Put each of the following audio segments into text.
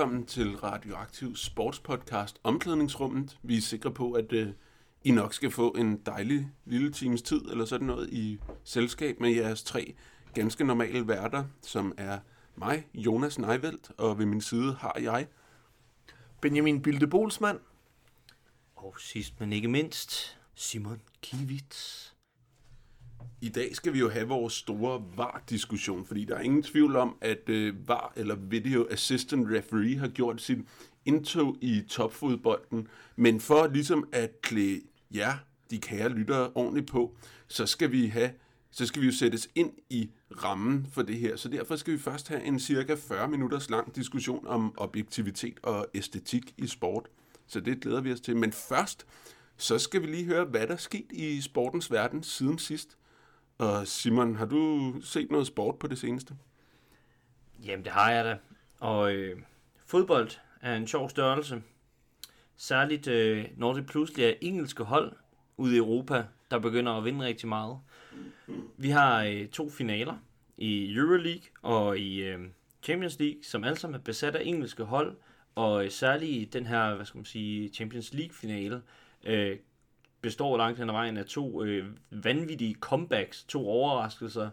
Velkommen til Radioaktiv Sportspodcast Omklædningsrummet. Vi er sikre på, at øh, I nok skal få en dejlig lille times tid eller sådan noget i selskab med jeres tre ganske normale værter, som er mig, Jonas Neivelt, og ved min side har jeg Benjamin Bilde Bolsmann. Og sidst men ikke mindst, Simon Kivitz. I dag skal vi jo have vores store VAR-diskussion, fordi der er ingen tvivl om, at øh, VAR eller Video Assistant Referee har gjort sin indtog i topfodbolden. Men for ligesom at klæde jer, de kære lyttere, ordentligt på, så skal vi have så skal vi jo sættes ind i rammen for det her. Så derfor skal vi først have en cirka 40 minutters lang diskussion om objektivitet og æstetik i sport. Så det glæder vi os til. Men først, så skal vi lige høre, hvad der er sket i sportens verden siden sidst. Og Simon, har du set noget sport på det seneste? Jamen, det har jeg da. Og øh, fodbold er en sjov størrelse. Særligt øh, når det pludselig er engelske hold ude i Europa, der begynder at vinde rigtig meget. Vi har øh, to finaler i Euroleague og i øh, Champions League, som alle sammen er besat af engelske hold. Og øh, særligt i den her, hvad skal man sige, Champions League-finale, øh, består langt hen ad vejen af to øh, vanvittige comebacks, to overraskelser,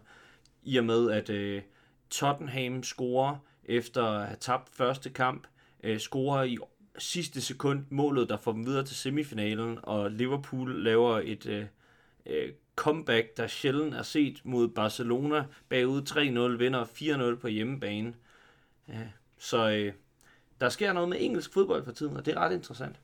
i og med at øh, Tottenham scorer efter at have tabt første kamp, øh, scorer i sidste sekund målet, der får dem videre til semifinalen, og Liverpool laver et øh, øh, comeback, der sjældent er set mod Barcelona, bagud 3-0, vinder 4-0 på hjemmebane. Øh, så øh, der sker noget med engelsk fodbold for tiden, og det er ret interessant.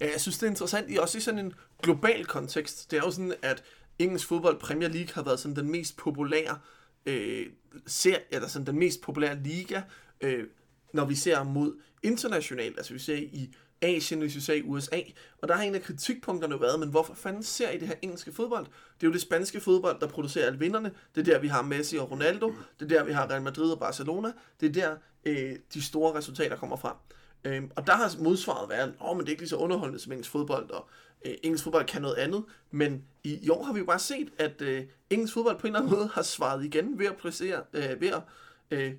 Ja, jeg synes, det er interessant i også i sådan en global kontekst. Det er jo sådan, at engelsk fodbold Premier League har været sådan den mest populære øh, serie, eller sådan den mest populære liga, øh, når vi ser mod internationalt, altså vi ser i Asien, hvis vi ser i USA. Og der har en af kritikpunkterne været, men hvorfor fanden ser I det her engelske fodbold? Det er jo det spanske fodbold, der producerer alle vinderne. Det er der, vi har Messi og Ronaldo. Det er der, vi har Real Madrid og Barcelona. Det er der, øh, de store resultater kommer fra. Øhm, og der har modsvaret været, at oh, men det er ikke lige så underholdende som engelsk fodbold, og øh, engelsk fodbold kan noget andet. Men i, i år har vi jo bare set, at øh, engelsk fodbold på en eller anden måde har svaret igen ved at, placere, øh, ved at øh,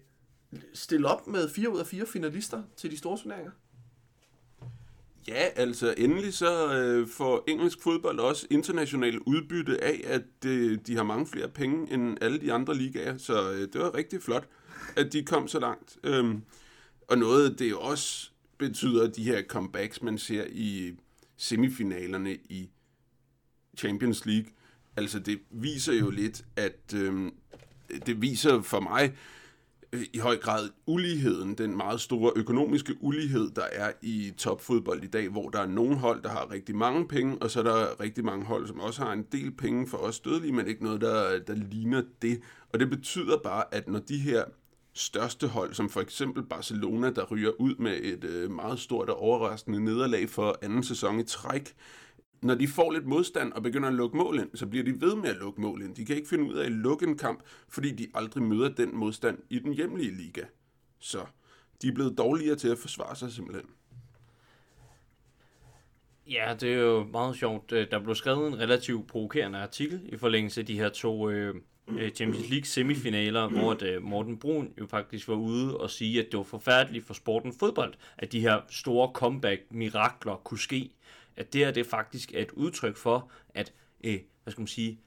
stille op med fire ud af fire finalister til de store turneringer. Ja, altså endelig så øh, får engelsk fodbold også internationalt udbytte af, at øh, de har mange flere penge end alle de andre ligaer. Så øh, det var rigtig flot, at de kom så langt. Øhm, og noget, det jo også betyder, de her comebacks, man ser i semifinalerne i Champions League, altså det viser jo lidt, at øh, det viser for mig øh, i høj grad uligheden, den meget store økonomiske ulighed, der er i topfodbold i dag, hvor der er nogle hold, der har rigtig mange penge, og så er der rigtig mange hold, som også har en del penge for os dødelige, men ikke noget, der, der ligner det. Og det betyder bare, at når de her største hold, som for eksempel Barcelona, der ryger ud med et øh, meget stort og overraskende nederlag for anden sæson i træk, når de får lidt modstand og begynder at lukke mål ind, så bliver de ved med at lukke mål ind. De kan ikke finde ud af at lukke en kamp, fordi de aldrig møder den modstand i den hjemlige liga. Så de er blevet dårligere til at forsvare sig simpelthen. Ja, det er jo meget sjovt. Øh, der blev skrevet en relativt provokerende artikel i forlængelse af de her to øh, øh, Champions League semifinaler, hvor at, øh, Morten Brun jo faktisk var ude og sige, at det var forfærdeligt for sporten fodbold, at de her store comeback-mirakler kunne ske. At det her det faktisk er et udtryk for, at øh, hvad skal man sige,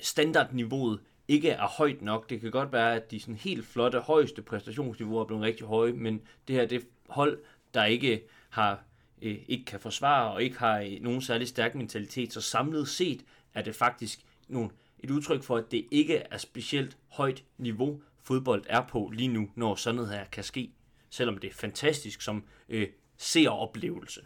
standardniveauet ikke er højt nok. Det kan godt være, at de sådan helt flotte, højeste præstationsniveauer er blevet rigtig høje, men det her det hold, der ikke har øh, ikke kan forsvare og ikke har øh, nogen særlig stærk mentalitet. Så samlet set er det faktisk nogle et udtryk for, at det ikke er specielt højt niveau, fodbold er på lige nu, når sådan noget her kan ske. Selvom det er fantastisk som øh, seeroplevelse.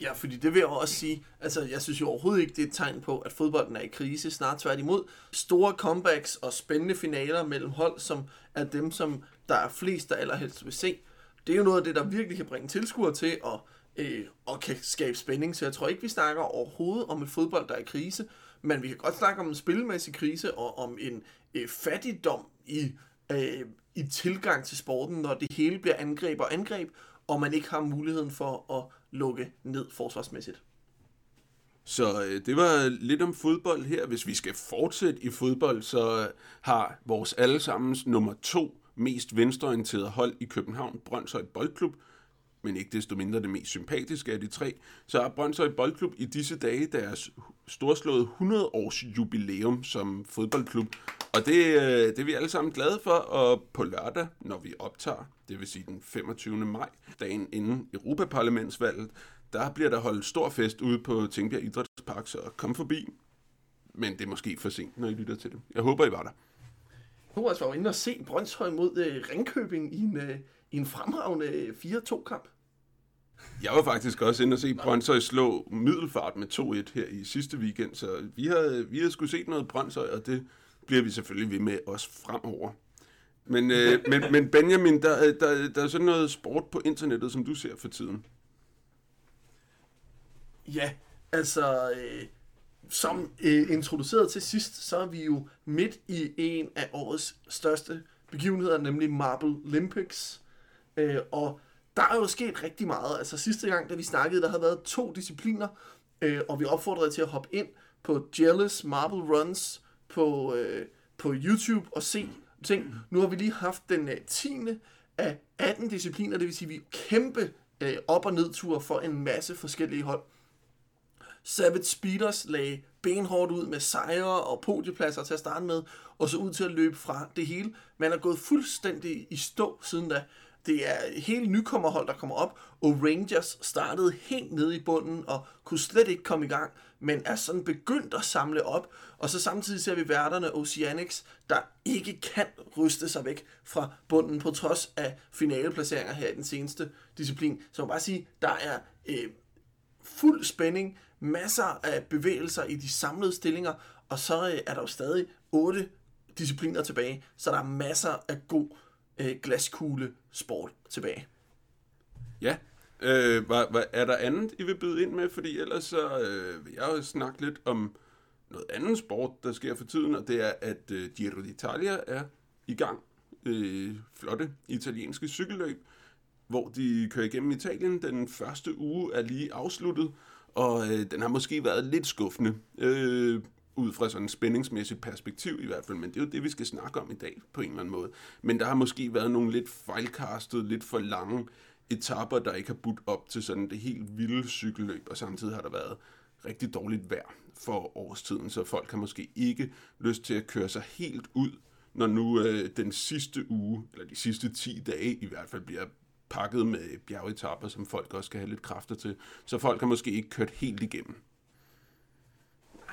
Ja, fordi det vil jeg også sige, altså jeg synes jo overhovedet ikke, det er et tegn på, at fodbolden er i krise, snart tværtimod. Store comebacks og spændende finaler mellem hold, som er dem, som der er flest, der allerhelst vil se. Det er jo noget af det, der virkelig kan bringe tilskuere til og, øh, og kan skabe spænding. Så jeg tror ikke, vi snakker overhovedet om et fodbold, der er i krise, men vi kan godt snakke om en spilmæssig krise og om en øh, fattigdom i, øh, i tilgang til sporten, når det hele bliver angreb og angreb, og man ikke har muligheden for at lukke ned forsvarsmæssigt. Så øh, det var lidt om fodbold her. Hvis vi skal fortsætte i fodbold, så har vores allesammens nummer to mest venstreorienterede hold i København, Brøndshøj Boldklub, men ikke desto mindre det mest sympatiske af de tre, så har Brøndshøj Boldklub i disse dage deres storslåede 100 års jubilæum som fodboldklub. Og det, øh, det er vi alle sammen glade for, og på lørdag, når vi optager, det vil sige den 25. maj, dagen inden Europaparlamentsvalget, der bliver der holdt stor fest ude på Tingbjerg Idrætspark, så kom forbi. Men det er måske for sent, når I lytter til det. Jeg håber, I var der. Thomas var jo inde og se Brøndshøj mod øh, Ringkøbing i en, øh, i en fremragende øh, 4-2-kamp. Jeg var faktisk også inde og se Brøndshøj slå Middelfart med 2-1 her i sidste weekend, så vi har, vi har skulle set noget Brøndshøj, og det bliver vi selvfølgelig ved med også fremover. Men, øh, men, men Benjamin, der, der, der er sådan noget sport på internettet, som du ser for tiden. Ja, altså, øh, som øh, introduceret til sidst, så er vi jo midt i en af årets største begivenheder, nemlig Marble Olympics. Øh, og der er jo sket rigtig meget. Altså sidste gang, da vi snakkede, der havde været to discipliner, øh, og vi opfordrede til at hoppe ind på Jealous Marble Runs på, øh, på YouTube og se ting. Nu har vi lige haft den øh, 10. af 18 discipliner, det vil sige, at vi kæmpe øh, op- og nedture for en masse forskellige hold. Savage Speeders lagde benhårdt ud med sejre og podiepladser til at starte med, og så ud til at løbe fra det hele. Man er gået fuldstændig i stå siden da. Det er hele nykommerhold, der kommer op, og Rangers startede helt nede i bunden og kunne slet ikke komme i gang, men er sådan begyndt at samle op. Og så samtidig ser vi værterne Oceanics, der ikke kan ryste sig væk fra bunden på trods af finaleplaceringer her i den seneste disciplin. Så man bare sige, der er øh, fuld spænding, masser af bevægelser i de samlede stillinger, og så øh, er der jo stadig otte discipliner tilbage, så der er masser af god øh, glaskugle sport tilbage. Ja, øh, hvad, hvad, er der andet, I vil byde ind med? Fordi ellers så øh, vil jeg jo snakke lidt om noget andet sport, der sker for tiden, og det er, at øh, Giro d'Italia er i gang. Øh, flotte italienske cykelløb, hvor de kører igennem Italien. Den første uge er lige afsluttet, og øh, den har måske været lidt skuffende. Øh, ud fra sådan en spændingsmæssigt perspektiv i hvert fald, men det er jo det, vi skal snakke om i dag på en eller anden måde. Men der har måske været nogle lidt fejlkastet, lidt for lange etapper, der ikke har budt op til sådan det helt vilde cykelløb, og samtidig har der været rigtig dårligt vejr for årstiden, så folk har måske ikke lyst til at køre sig helt ud, når nu øh, den sidste uge, eller de sidste 10 dage i hvert fald, bliver pakket med bjergetapper, som folk også skal have lidt kræfter til. Så folk har måske ikke kørt helt igennem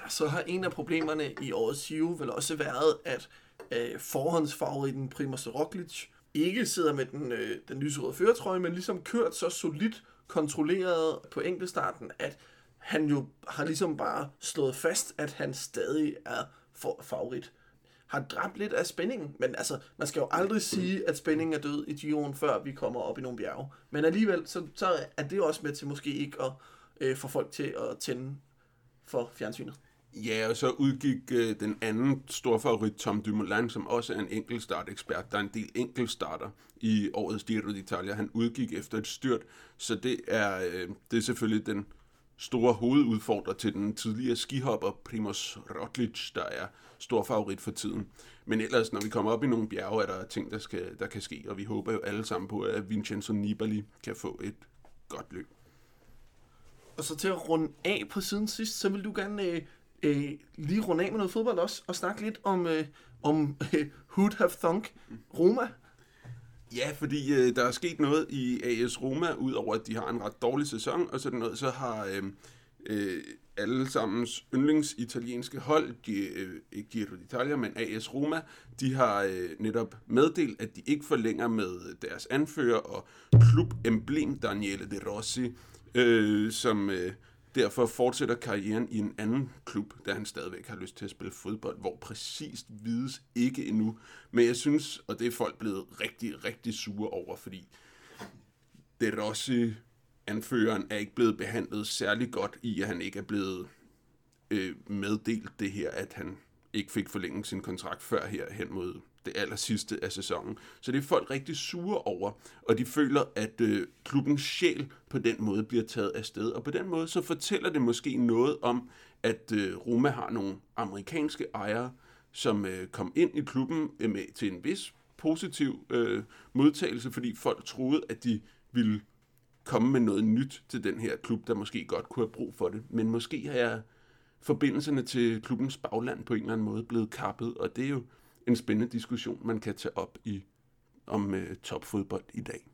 så har en af problemerne i årets Giro vel også været, at øh, forhåndsfavoritten Primoz Roglic ikke sidder med den, øh, den lyserøde føretrøje, men ligesom kørt så solidt kontrolleret på enkeltstarten, at han jo har ligesom bare slået fast, at han stadig er for favorit. Har dræbt lidt af spændingen, men altså, man skal jo aldrig sige, at spændingen er død i Giroen, før vi kommer op i nogle bjerge. Men alligevel, så, så er det også med til måske ikke at øh, få folk til at tænde for fjernsynet. Ja, og så udgik øh, den anden store favorit, Tom Dumoulin, som også er en enkeltstart-ekspert. Der er en del enkeltstarter i årets Giro d'Italia. Han udgik efter et styrt, så det er, øh, det er selvfølgelig den store hovedudfordrer til den tidligere skihopper Primoz Roglic, der er stor favorit for tiden. Men ellers, når vi kommer op i nogle bjerge, er der ting, der, skal, der kan ske, og vi håber jo alle sammen på, at Vincenzo Nibali kan få et godt løb. Og så til at runde af på siden sidst, så vil du gerne øh, øh, lige runde af med noget fodbold også, og snakke lidt om, øh, om øh, Who'd Have Thunk Roma. Ja, fordi øh, der er sket noget i AS Roma, udover at de har en ret dårlig sæson, og sådan noget, så har øh, øh, alle sammens yndlingsitalienske hold, de, øh, ikke Giro d'Italia, men AS Roma, de har øh, netop meddelt, at de ikke forlænger med deres anfører og klubemblem Daniele De Rossi, øh, som øh, derfor fortsætter karrieren i en anden klub, da han stadigvæk har lyst til at spille fodbold, hvor præcist vides ikke endnu. Men jeg synes, og det er folk blevet rigtig, rigtig sure over, fordi det Rossi, anføreren, er ikke blevet behandlet særlig godt i, at han ikke er blevet øh, meddelt det her, at han ikke fik forlænget sin kontrakt før her hen mod det aller sidste af sæsonen. Så det er folk rigtig sure over, og de føler, at øh, klubbens sjæl på den måde bliver taget af sted. Og på den måde så fortæller det måske noget om, at øh, Roma har nogle amerikanske ejere, som øh, kom ind i klubben øh, med, til en vis positiv øh, modtagelse, fordi folk troede, at de ville komme med noget nyt til den her klub, der måske godt kunne have brug for det. Men måske har jeg forbindelserne til klubbens bagland på en eller anden måde blevet kappet, og det er jo en spændende diskussion, man kan tage op i om øh, topfodbold i dag.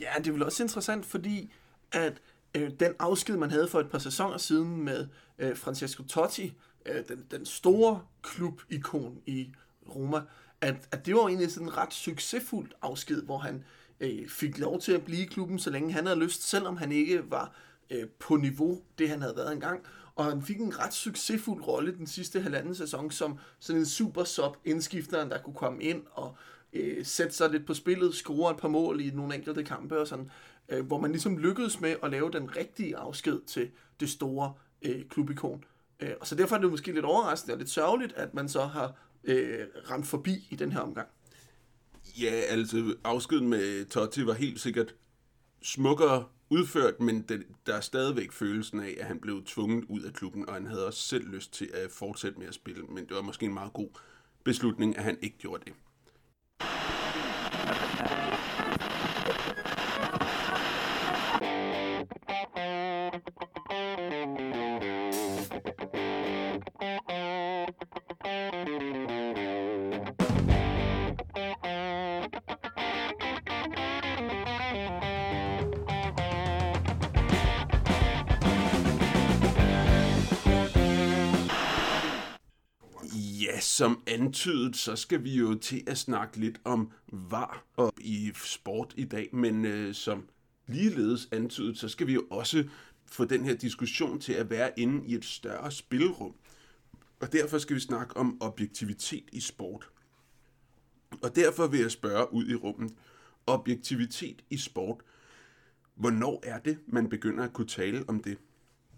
Ja, det er vel også interessant, fordi at øh, den afsked, man havde for et par sæsoner siden med øh, Francesco Totti, øh, den, den store klubikon i Roma, at, at det var egentlig sådan en ret succesfuld afsked, hvor han øh, fik lov til at blive i klubben, så længe han havde lyst, selvom han ikke var øh, på niveau, det han havde været engang. Og han fik en ret succesfuld rolle den sidste halvanden sæson, som sådan en super sub indskifteren, der kunne komme ind og øh, sætte sig lidt på spillet, score et par mål i nogle enkelte kampe og sådan, øh, hvor man ligesom lykkedes med at lave den rigtige afsked til det store øh, klubikon. Øh, og så derfor er det måske lidt overraskende og lidt sørgeligt, at man så har øh, ramt forbi i den her omgang. Ja, altså afskeden med Totti var helt sikkert smukkere udført, men det, der er stadigvæk følelsen af, at han blev tvunget ud af klubben, og han havde også selv lyst til at fortsætte med at spille, men det var måske en meget god beslutning, at han ikke gjorde det. Som antydet, så skal vi jo til at snakke lidt om var og i sport i dag, men øh, som ligeledes antydet, så skal vi jo også få den her diskussion til at være inde i et større spilrum. Og derfor skal vi snakke om objektivitet i sport. Og derfor vil jeg spørge ud i rummet, objektivitet i sport, hvornår er det, man begynder at kunne tale om det?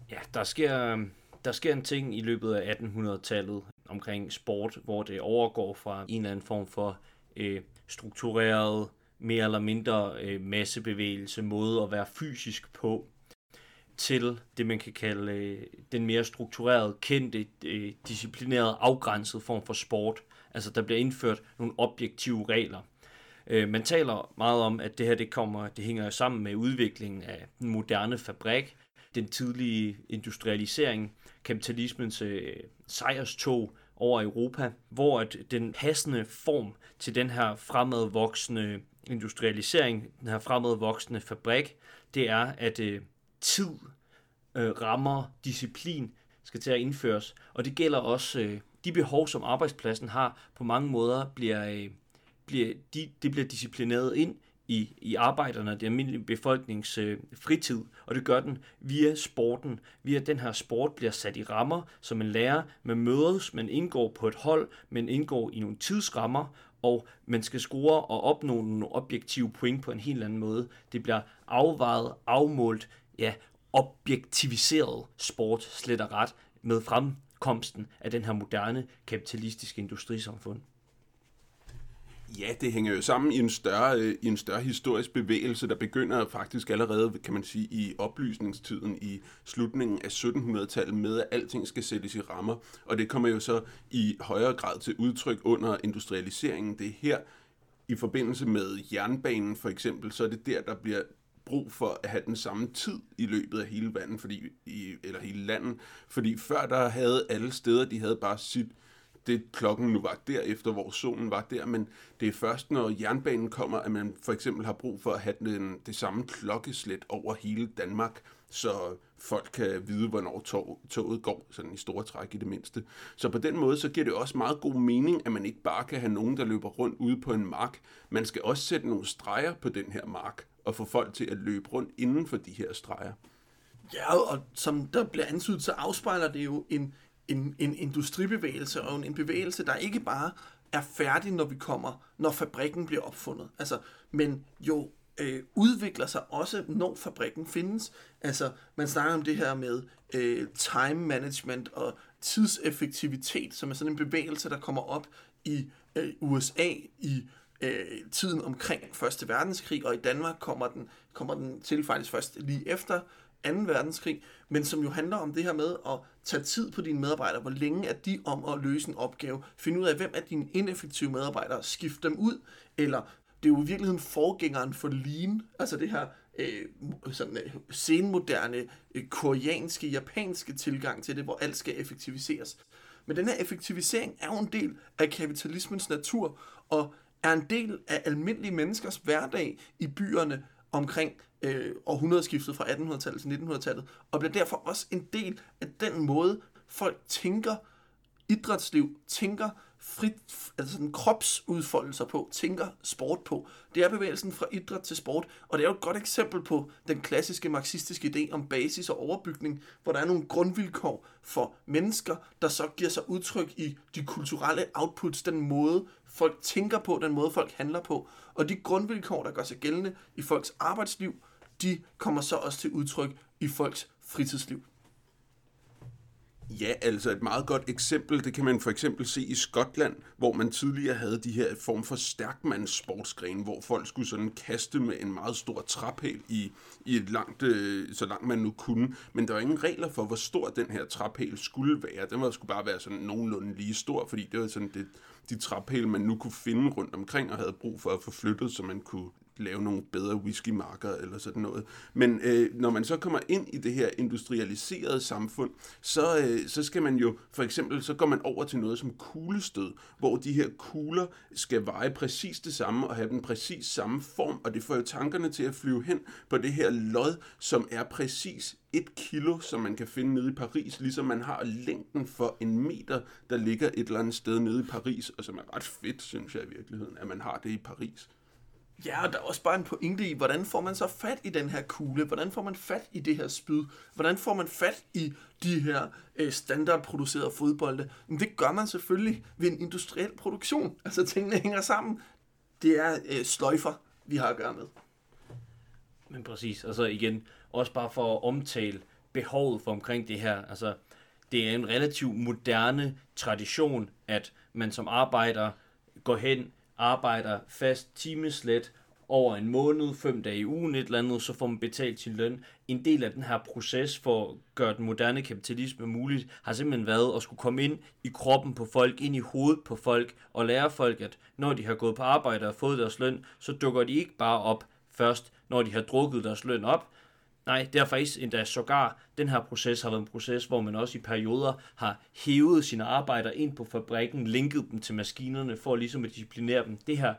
Ja, der sker, der sker en ting i løbet af 1800-tallet omkring sport, hvor det overgår fra en eller anden form for øh, struktureret, mere eller mindre øh, massebevægelse, måde at være fysisk på, til det, man kan kalde øh, den mere strukturerede, kendte, øh, disciplinerede, afgrænsede form for sport. Altså, der bliver indført nogle objektive regler. Øh, man taler meget om, at det her det kommer, det hænger sammen med udviklingen af den moderne fabrik, den tidlige industrialisering, kapitalismens øh, sejrstog over Europa, hvor at den passende form til den her fremadvoksende industrialisering, den her fremadvoksende fabrik, det er, at øh, tid, øh, rammer, disciplin skal til at indføres. Og det gælder også øh, de behov, som arbejdspladsen har, på mange måder bliver, øh, bliver, de, det bliver disciplineret ind i, i arbejderne, den almindelige befolknings øh, fritid, og det gør den via sporten. Via den her sport bliver sat i rammer, som man lærer, man mødes, man indgår på et hold, man indgår i nogle tidsrammer, og man skal score og opnå nogle objektive point på en helt anden måde. Det bliver afvejet, afmålt, ja, objektiviseret sport, slet og ret, med fremkomsten af den her moderne kapitalistiske industrisamfund. Ja, det hænger jo sammen i en større, øh, i en større historisk bevægelse, der begynder faktisk allerede, kan man sige, i oplysningstiden i slutningen af 1700-tallet med, at alting skal sættes i rammer. Og det kommer jo så i højere grad til udtryk under industrialiseringen. Det er her, i forbindelse med jernbanen for eksempel, så er det der, der bliver brug for at have den samme tid i løbet af hele vandet, fordi, i, eller hele landet. Fordi før der havde alle steder, de havde bare sit, det klokken nu var der, efter hvor solen var der, men det er først, når jernbanen kommer, at man for eksempel har brug for at have den, det samme klokkeslæt over hele Danmark. så folk kan vide, hvornår tog, toget går, sådan i store træk i det mindste. Så på den måde, så giver det også meget god mening, at man ikke bare kan have nogen, der løber rundt ude på en mark. Man skal også sætte nogle streger på den her mark, og få folk til at løbe rundt inden for de her streger. Ja, og som der bliver antydet, så afspejler det jo en, en, en industribevægelse, og en, en bevægelse, der ikke bare er færdig, når vi kommer, når fabrikken bliver opfundet. Altså, men jo øh, udvikler sig også, når fabrikken findes. Altså, man snakker om det her med øh, time management og tidseffektivitet, som er sådan en bevægelse, der kommer op i øh, USA i øh, tiden omkring 1. verdenskrig, og i Danmark kommer den, kommer den til faktisk først lige efter 2. verdenskrig, men som jo handler om det her med at tage tid på dine medarbejdere. Hvor længe er de om at løse en opgave? Find ud af, hvem er dine ineffektive medarbejdere? Skift dem ud, eller det er jo i virkeligheden forgængeren for Lean, altså det her øh, sådan, øh, senmoderne, øh, koreanske, japanske tilgang til det, hvor alt skal effektiviseres. Men den her effektivisering er jo en del af kapitalismens natur, og er en del af almindelige menneskers hverdag i byerne omkring øh, århundredeskiftet fra 1800-tallet til 1900-tallet, og bliver derfor også en del af den måde, folk tænker idrætsliv, tænker frit, altså sådan kropsudfoldelser på, tænker sport på. Det er bevægelsen fra idræt til sport, og det er jo et godt eksempel på den klassiske marxistiske idé om basis og overbygning, hvor der er nogle grundvilkår for mennesker, der så giver sig udtryk i de kulturelle outputs, den måde folk tænker på, den måde folk handler på. Og de grundvilkår, der gør sig gældende i folks arbejdsliv, de kommer så også til udtryk i folks fritidsliv. Ja, altså et meget godt eksempel, det kan man for eksempel se i Skotland, hvor man tidligere havde de her form for stærkmands sportsgren, hvor folk skulle sådan kaste med en meget stor traphæl i, i et langt, øh, så langt man nu kunne. Men der var ingen regler for, hvor stor den her traphæl skulle være. Den var, skulle bare være sådan nogenlunde lige stor, fordi det var sådan det, de traphæle, man nu kunne finde rundt omkring og havde brug for at få flyttet, så man kunne lave nogle bedre whiskymarker eller sådan noget. Men øh, når man så kommer ind i det her industrialiserede samfund, så, øh, så skal man jo, for eksempel, så går man over til noget som kuglestød, hvor de her kugler skal veje præcis det samme og have den præcis samme form, og det får jo tankerne til at flyve hen på det her lod, som er præcis et kilo, som man kan finde nede i Paris, ligesom man har længden for en meter, der ligger et eller andet sted nede i Paris, og som er ret fedt, synes jeg i virkeligheden, at man har det i Paris. Ja, og der er også bare en pointe i, hvordan får man så fat i den her kugle? Hvordan får man fat i det her spyd? Hvordan får man fat i de her øh, standardproducerede fodbolde? Men det gør man selvfølgelig ved en industriel produktion. Altså tingene hænger sammen. Det er øh, sløjfer, vi har at gøre med. Men præcis, altså igen, også bare for at omtale behovet for omkring det her. Altså, det er en relativt moderne tradition, at man som arbejder går hen arbejder fast timeslet over en måned, fem dage i ugen, et eller andet, så får man betalt sin løn. En del af den her proces for at gøre den moderne kapitalisme muligt, har simpelthen været at skulle komme ind i kroppen på folk, ind i hovedet på folk, og lære folk, at når de har gået på arbejde og fået deres løn, så dukker de ikke bare op først, når de har drukket deres løn op, Nej, det er faktisk endda sågar, den her proces har været en proces, hvor man også i perioder har hævet sine arbejder ind på fabrikken, linket dem til maskinerne for ligesom at disciplinere dem. Det her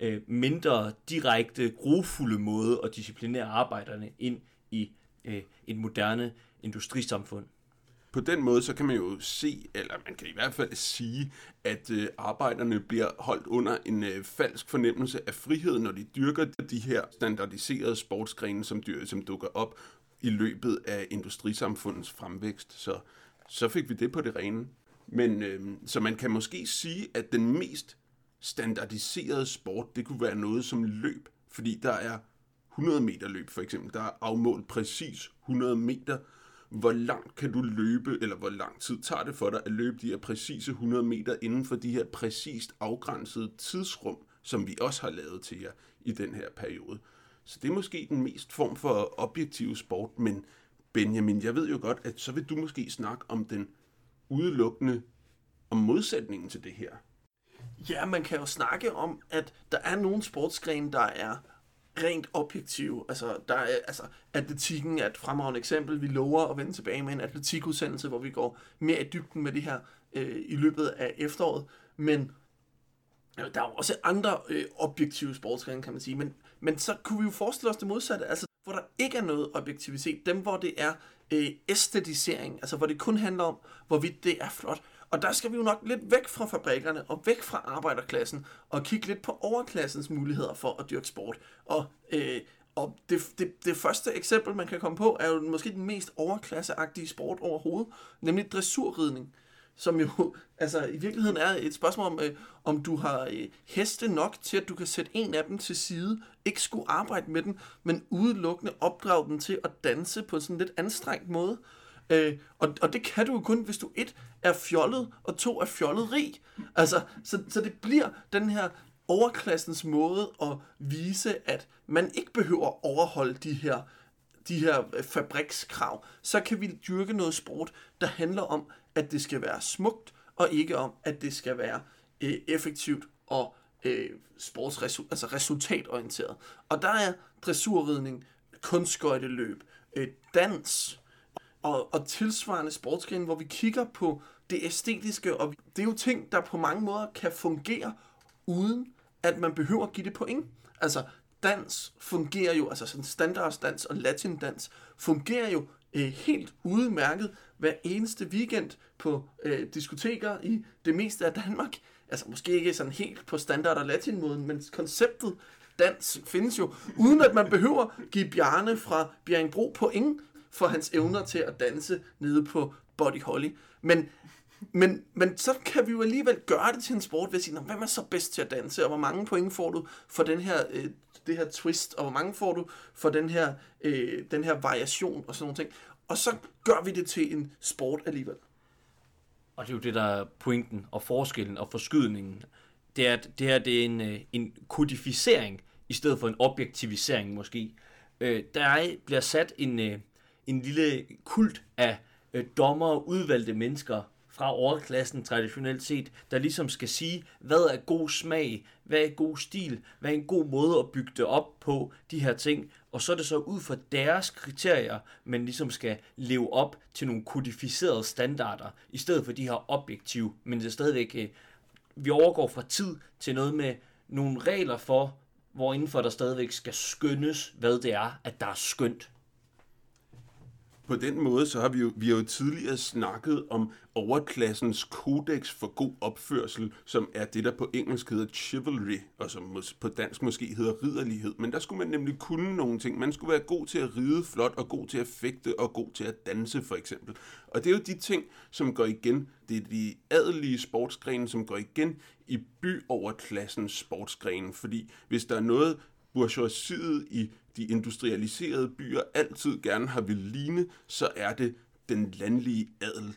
øh, mindre direkte, grofulde måde at disciplinere arbejderne ind i øh, et moderne industrisamfund på den måde, så kan man jo se, eller man kan i hvert fald sige, at øh, arbejderne bliver holdt under en øh, falsk fornemmelse af frihed, når de dyrker de her standardiserede sportsgrene, som, dyr, som dukker op i løbet af industrisamfundets fremvækst. Så, så fik vi det på det rene. Men øh, så man kan måske sige, at den mest standardiserede sport, det kunne være noget som løb, fordi der er 100 meter løb for eksempel, der er afmålt præcis 100 meter, hvor langt kan du løbe, eller hvor lang tid tager det for dig at løbe de her præcise 100 meter inden for de her præcist afgrænsede tidsrum, som vi også har lavet til jer i den her periode. Så det er måske den mest form for objektiv sport, men Benjamin, jeg ved jo godt, at så vil du måske snakke om den udelukkende, om modsætningen til det her. Ja, man kan jo snakke om, at der er nogle sportsgrene, der er rent objektiv. Altså, der er, altså, atletikken er et fremragende eksempel. Vi lover at vende tilbage med en atletikudsendelse, hvor vi går mere i dybden med det her øh, i løbet af efteråret. Men øh, der er jo også andre øh, objektive sportsgrene, kan man sige. Men, men så kunne vi jo forestille os det modsatte. Altså, hvor der ikke er noget objektivitet, dem hvor det er øh, æstetisering, altså hvor det kun handler om, hvorvidt det er flot. Og der skal vi jo nok lidt væk fra fabrikkerne og væk fra arbejderklassen og kigge lidt på overklassens muligheder for at dyrke sport. Og, øh, og det, det, det første eksempel, man kan komme på, er jo måske den mest overklasseagtige sport overhovedet, nemlig dressurridning som jo altså i virkeligheden er et spørgsmål om, øh, om du har øh, heste nok til, at du kan sætte en af dem til side, ikke skulle arbejde med den, men udelukkende opdrage den til at danse på sådan en lidt anstrengt måde. Øh, og, og det kan du jo kun, hvis du et er fjollet, og to er fjollet rig. Altså, så, så det bliver den her overklassens måde at vise, at man ikke behøver at overholde de her de her øh, fabrikskrav, så kan vi dyrke noget sport, der handler om, at det skal være smukt, og ikke om, at det skal være øh, effektivt og øh, sportsresultat, altså resultatorienteret. Og der er dressurridning, kunstskøjteløb, øh, dans og, og tilsvarende sportsgrene, hvor vi kigger på det æstetiske, og det er jo ting, der på mange måder kan fungere, uden at man behøver at give det point. Altså, dans fungerer jo, altså sådan standardsdans og latindans, fungerer jo øh, helt udmærket hver eneste weekend på øh, diskoteker i det meste af Danmark. Altså måske ikke sådan helt på standard- og latinmåden, men konceptet dans findes jo, uden at man behøver give Bjarne fra Bjerringbro point for hans evner til at danse nede på Body Holly. Men, men, men så kan vi jo alligevel gøre det til en sport ved at sige, hvem er så bedst til at danse, og hvor mange point får du for den her, øh, det her twist, og hvor mange får du for den her, øh, den her variation og sådan nogle ting. Og så gør vi det til en sport alligevel. Og det er jo det, der er pointen og forskellen og forskydningen. Det er, at det her det er en, øh, en kodificering i stedet for en objektivisering måske. Øh, der bliver sat en, øh, en lille kult af øh, dommer udvalgte mennesker fra overklassen traditionelt set, der ligesom skal sige, hvad er god smag, hvad er god stil, hvad er en god måde at bygge det op på, de her ting. Og så er det så ud fra deres kriterier, man ligesom skal leve op til nogle kodificerede standarder, i stedet for de her objektive, men det er stadigvæk, øh, vi overgår fra tid til noget med nogle regler for, hvor indenfor der stadigvæk skal skønnes, hvad det er, at der er skønt på den måde, så har vi jo, vi har jo tidligere snakket om overklassens kodex for god opførsel, som er det, der på engelsk hedder chivalry, og som på dansk måske hedder ridderlighed. Men der skulle man nemlig kunne nogle ting. Man skulle være god til at ride flot, og god til at fægte, og god til at danse, for eksempel. Og det er jo de ting, som går igen. Det er de adelige sportsgrene, som går igen i byoverklassens sportsgrene. Fordi hvis der er noget, bourgeoisiet i de industrialiserede byer altid gerne har vil ligne, så er det den landlige adel.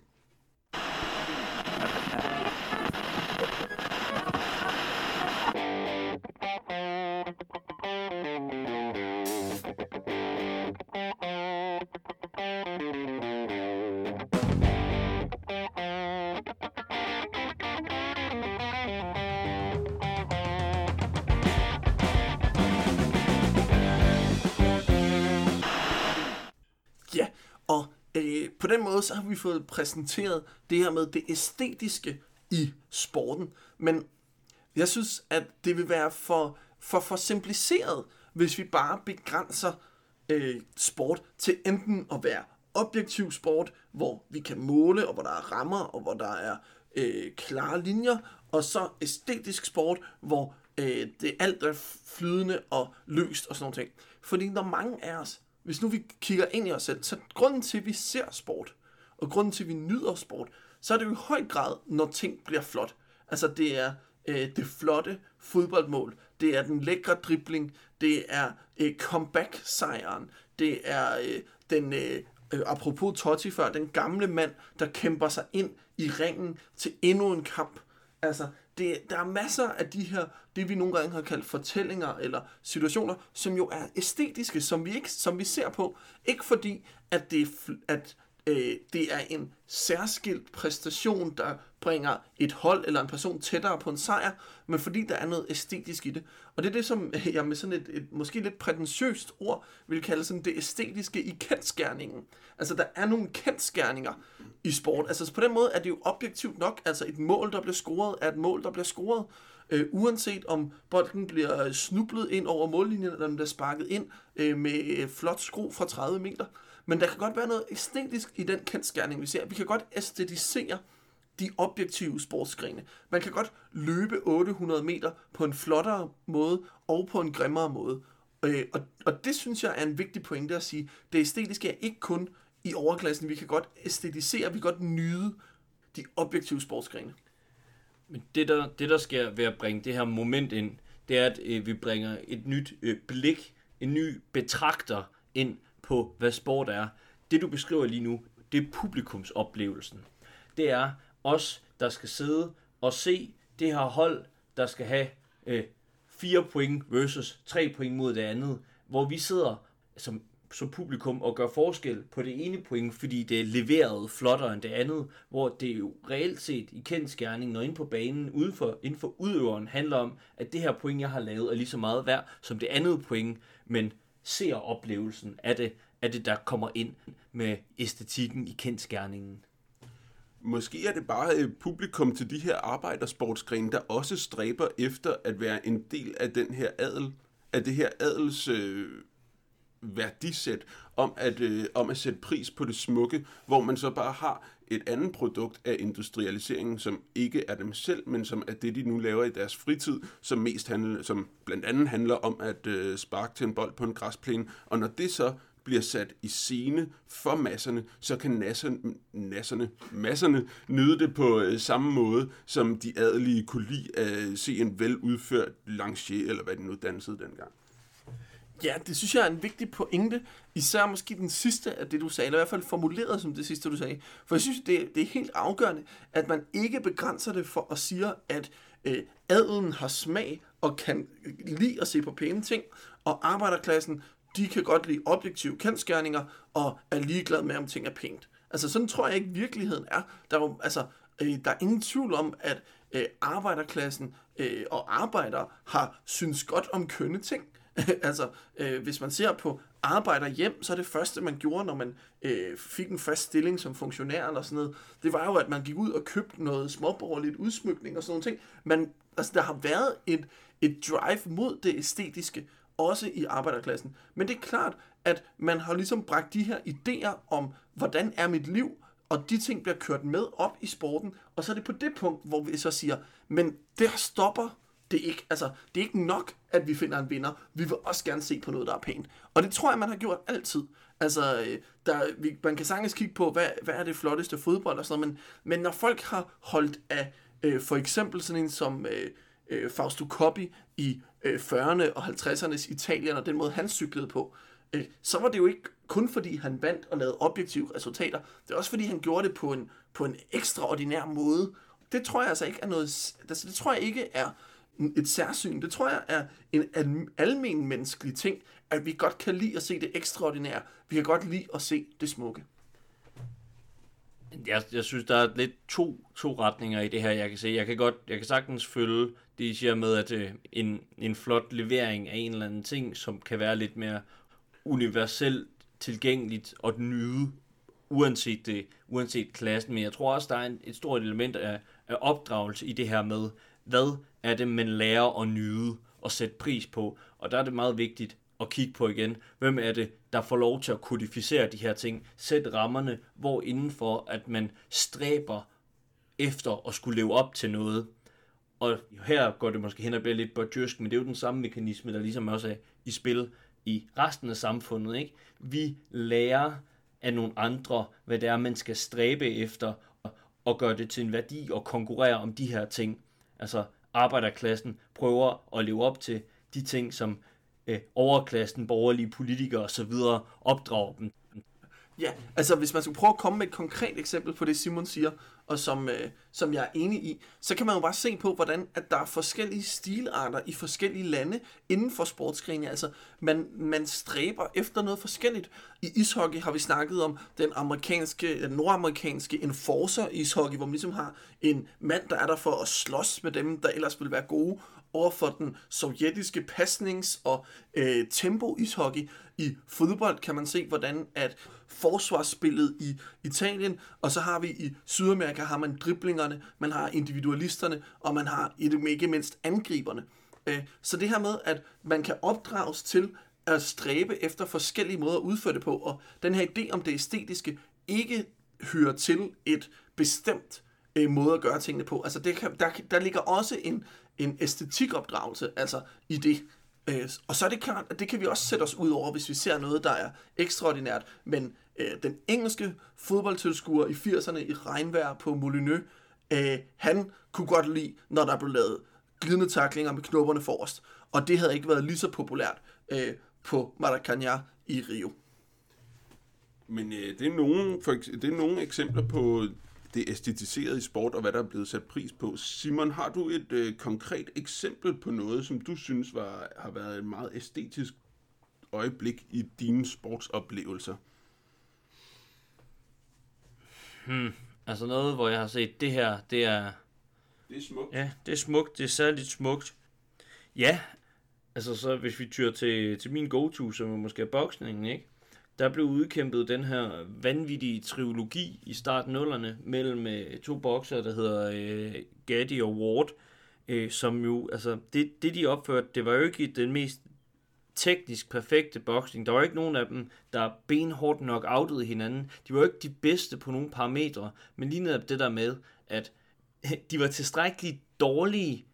Fået præsenteret det her med det æstetiske i sporten. Men jeg synes, at det vil være for, for, for simpliceret, hvis vi bare begrænser øh, sport til enten at være objektiv sport, hvor vi kan måle, og hvor der er rammer, og hvor der er øh, klare linjer, og så æstetisk sport, hvor øh, det alt er flydende og løst og sådan noget ting. Fordi når mange af os hvis nu vi kigger ind i os selv, så grunden til, at vi ser sport, og grunden til, at vi nyder sport, så er det jo i høj grad, når ting bliver flot. Altså det er øh, det flotte fodboldmål, det er den lækre dribling, det er øh, comeback-sejren, det er øh, den, øh, øh, apropos Totti før, den gamle mand, der kæmper sig ind i ringen til endnu en kamp. Altså, det, der er masser af de her, det vi nogle gange har kaldt fortællinger eller situationer, som jo er æstetiske, som vi, ikke, som vi ser på. Ikke fordi, at det, at, øh, det er en særskilt præstation, der bringer et hold eller en person tættere på en sejr, men fordi der er noget æstetisk i det. Og det er det, som jeg med sådan et, et måske lidt prætentiøst ord vil kalde sådan det æstetiske i kendskærningen. Altså, der er nogle kendskærninger i sport. Altså, på den måde er det jo objektivt nok. Altså, et mål, der bliver scoret, er et mål, der bliver scoret. øh, uanset om bolden bliver øh, snublet ind over mållinjen, eller den bliver sparket ind øh, med øh, flot skru fra 30 meter. Men der kan godt være noget æstetisk i den kendskærning, vi ser. Vi kan godt æstetisere de objektive sportsgrene. Man kan godt løbe 800 meter på en flottere måde og på en grimmere måde. Øh, og, og det synes jeg er en vigtig pointe at sige. Det æstetiske er ikke kun i overklassen. Vi kan godt æstetisere, vi kan godt nyde de objektive sportsgrene. Men det der, det, der sker ved at bringe det her moment ind, det er, at øh, vi bringer et nyt øh, blik, en ny betragter ind på, hvad sport er. Det, du beskriver lige nu, det er publikumsoplevelsen. Det er os, der skal sidde og se det her hold, der skal have øh, 4 point versus 3 point mod det andet, hvor vi sidder som som publikum og gør forskel på det ene point, fordi det er leveret flottere end det andet, hvor det jo reelt set i kendskærningen når ind på banen uden for, inden for udøveren, handler om, at det her point, jeg har lavet, er lige så meget værd som det andet point, men ser oplevelsen af det, af det, der kommer ind med æstetikken i kendskærningen. Måske er det bare et publikum til de her arbejdersportsgrene, der også stræber efter at være en del af den her adel, af det her adels øh, værdisæt om at, øh, om at sætte pris på det smukke, hvor man så bare har et andet produkt af industrialiseringen, som ikke er dem selv, men som er det, de nu laver i deres fritid, som mest handler, som blandt andet handler om at øh, sparke til en bold på en græsplæne. Og når det så bliver sat i scene for masserne, så kan nasserne, nasserne, masserne nyde det på øh, samme måde, som de adelige kunne lide at øh, se en veludført lancier, eller hvad de nu dansede dengang. Ja, det synes jeg er en vigtig pointe. Især måske den sidste af det, du sagde, eller i hvert fald formuleret som det sidste, du sagde. For jeg synes, det, det er helt afgørende, at man ikke begrænser det for at sige, at øh, adelen har smag og kan øh, lide at se på pæne ting, og arbejderklassen, de kan godt lide objektive kendskærninger og er ligeglad med, om ting er pænt. Altså sådan tror jeg ikke virkeligheden er. Der er, jo, altså, øh, der er ingen tvivl om, at øh, arbejderklassen øh, og arbejdere har synes godt om kønne ting. altså, øh, hvis man ser på arbejder hjem, så er det første, man gjorde, når man øh, fik en fast stilling som funktionær eller sådan noget, det var jo, at man gik ud og købte noget småborgerligt udsmykning og sådan nogle ting. Man, altså, der har været et, et drive mod det æstetiske, også i arbejderklassen. Men det er klart, at man har ligesom bragt de her idéer om, hvordan er mit liv, og de ting bliver kørt med op i sporten, og så er det på det punkt, hvor vi så siger, men der stopper det ikke, altså, det er ikke nok, at vi finder en vinder. Vi vil også gerne se på noget, der er pænt. Og det tror jeg, man har gjort altid. Altså, øh, der, vi, man kan sagtens kigge på, hvad, hvad er det flotteste fodbold og sådan noget, men, men når folk har holdt af øh, for eksempel sådan en som øh, øh, Fausto Coppi i øh, 40'erne og 50'ernes Italien, og den måde, han cyklede på, øh, så var det jo ikke kun fordi han vandt og lavede objektive resultater. Det er også fordi, han gjorde det på en, på en ekstraordinær måde. Det tror jeg altså ikke er noget... Altså, det tror jeg ikke er et særsyn. Det tror jeg er en almen menneskelig ting, at vi godt kan lide at se det ekstraordinære. Vi kan godt lide at se det smukke. Jeg, jeg synes, der er lidt to, to retninger i det her, jeg kan se. Jeg kan godt, jeg kan sagtens følge det, I siger med, at øh, en, en flot levering af en eller anden ting, som kan være lidt mere universelt tilgængeligt og nyde, uanset, det, uanset klassen. Men jeg tror også, der er en, et stort element af, af opdragelse i det her med, hvad af det, man lærer at nyde og sætte pris på. Og der er det meget vigtigt at kigge på igen, hvem er det, der får lov til at kodificere de her ting, sætte rammerne, hvor indenfor, at man stræber efter at skulle leve op til noget. Og her går det måske hen og bliver lidt borgersk, men det er jo den samme mekanisme, der ligesom også er i spil i resten af samfundet. Ikke? Vi lærer af nogle andre, hvad det er, man skal stræbe efter, og gøre det til en værdi og konkurrere om de her ting. Altså, arbejderklassen prøver at leve op til de ting, som øh, overklassen, borgerlige politikere osv. opdrager dem. Ja, altså hvis man skulle prøve at komme med et konkret eksempel på det, Simon siger, og som, øh, som jeg er enig i, så kan man jo bare se på, hvordan at der er forskellige stilarter i forskellige lande inden for sportsgrene. Altså, man, man stræber efter noget forskelligt. I ishockey har vi snakket om den amerikanske, den nordamerikanske enforcer ishockey, hvor man ligesom har en mand, der er der for at slås med dem, der ellers ville være gode, over for den sovjetiske pasnings- og øh, tempo-ishockey. I fodbold kan man se, hvordan at forsvarsspillet i Italien, og så har vi i Sydamerika, har man driblingerne, man har individualisterne, og man har ikke mindst angriberne. Øh, så det her med, at man kan opdrages til at stræbe efter forskellige måder at udføre det på, og den her idé om det æstetiske ikke hører til et bestemt øh, måde at gøre tingene på. Altså det kan, der, der ligger også en, en æstetikopdragelse altså i det. Øh, og så er det klart, at det kan vi også sætte os ud over, hvis vi ser noget, der er ekstraordinært. Men øh, den engelske fodboldtilskuer i 80'erne i regnvejr på Molineux, øh, han kunne godt lide, når der blev lavet glidende taklinger med knopperne forrest. Og det havde ikke været lige så populært øh, på Maracanã i Rio. Men øh, det, er nogle, for, det er nogle eksempler på det æstetiserede i sport, og hvad der er blevet sat pris på. Simon, har du et øh, konkret eksempel på noget, som du synes var, har været et meget æstetisk øjeblik i dine sportsoplevelser? Hmm. Altså noget, hvor jeg har set, det her, det er... Det er smukt. Ja, det er smukt. Det er særligt smukt. Ja, altså så hvis vi tyrer til, til min go-to, som er måske boksningen, ikke? Der blev udkæmpet den her vanvittige trilogi i starten nullerne mellem øh, to bokser, der hedder øh, Gaddy og Ward, øh, som jo, altså det, det de opførte, det var jo ikke den mest teknisk perfekte boksning. Der var ikke nogen af dem, der benhårdt nok outede hinanden. De var jo ikke de bedste på nogle parametre, men lige netop det der med, at de var tilstrækkeligt dårlige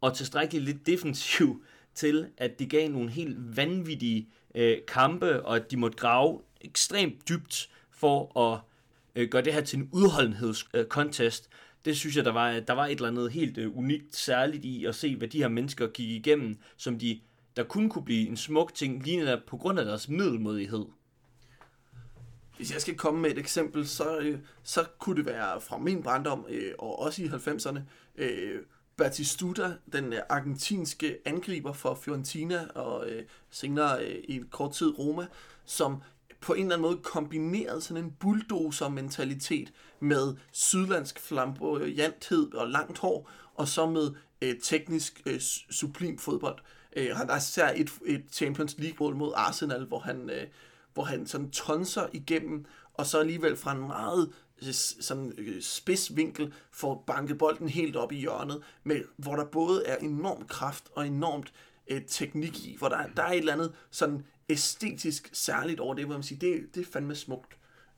og tilstrækkeligt lidt defensiv til, at det gav nogle helt vanvittige øh, kampe, og at de måtte grave ekstremt dybt for at øh, gøre det her til en udholdenhedskontest. Øh, det synes jeg, der var, der var et eller andet helt øh, unikt særligt i at se, hvad de her mennesker gik igennem, som de, der kun kunne blive en smuk ting, lige netop på grund af deres middelmodighed. Hvis jeg skal komme med et eksempel, så, øh, så kunne det være fra min barndom, øh, og også i 90'erne, øh, Batistuta, den øh, argentinske angriber for Fiorentina og øh, senere øh, i kort tid Roma, som på en eller anden måde kombinerede sådan en bulldozer-mentalitet med sydlandsk flamboyanthed og langt hår, og så med øh, teknisk øh, sublim fodbold. Øh, han har især et, et Champions League-mål mod Arsenal, hvor han, øh, hvor han sådan tonser igennem, og så alligevel fra en meget sådan øh, spidsvinkel får banket bolden helt op i hjørnet, med, hvor der både er enorm kraft og enormt øh, teknik i, hvor der, der er et eller andet sådan æstetisk særligt over det, hvor man siger, det, det er fandme smukt.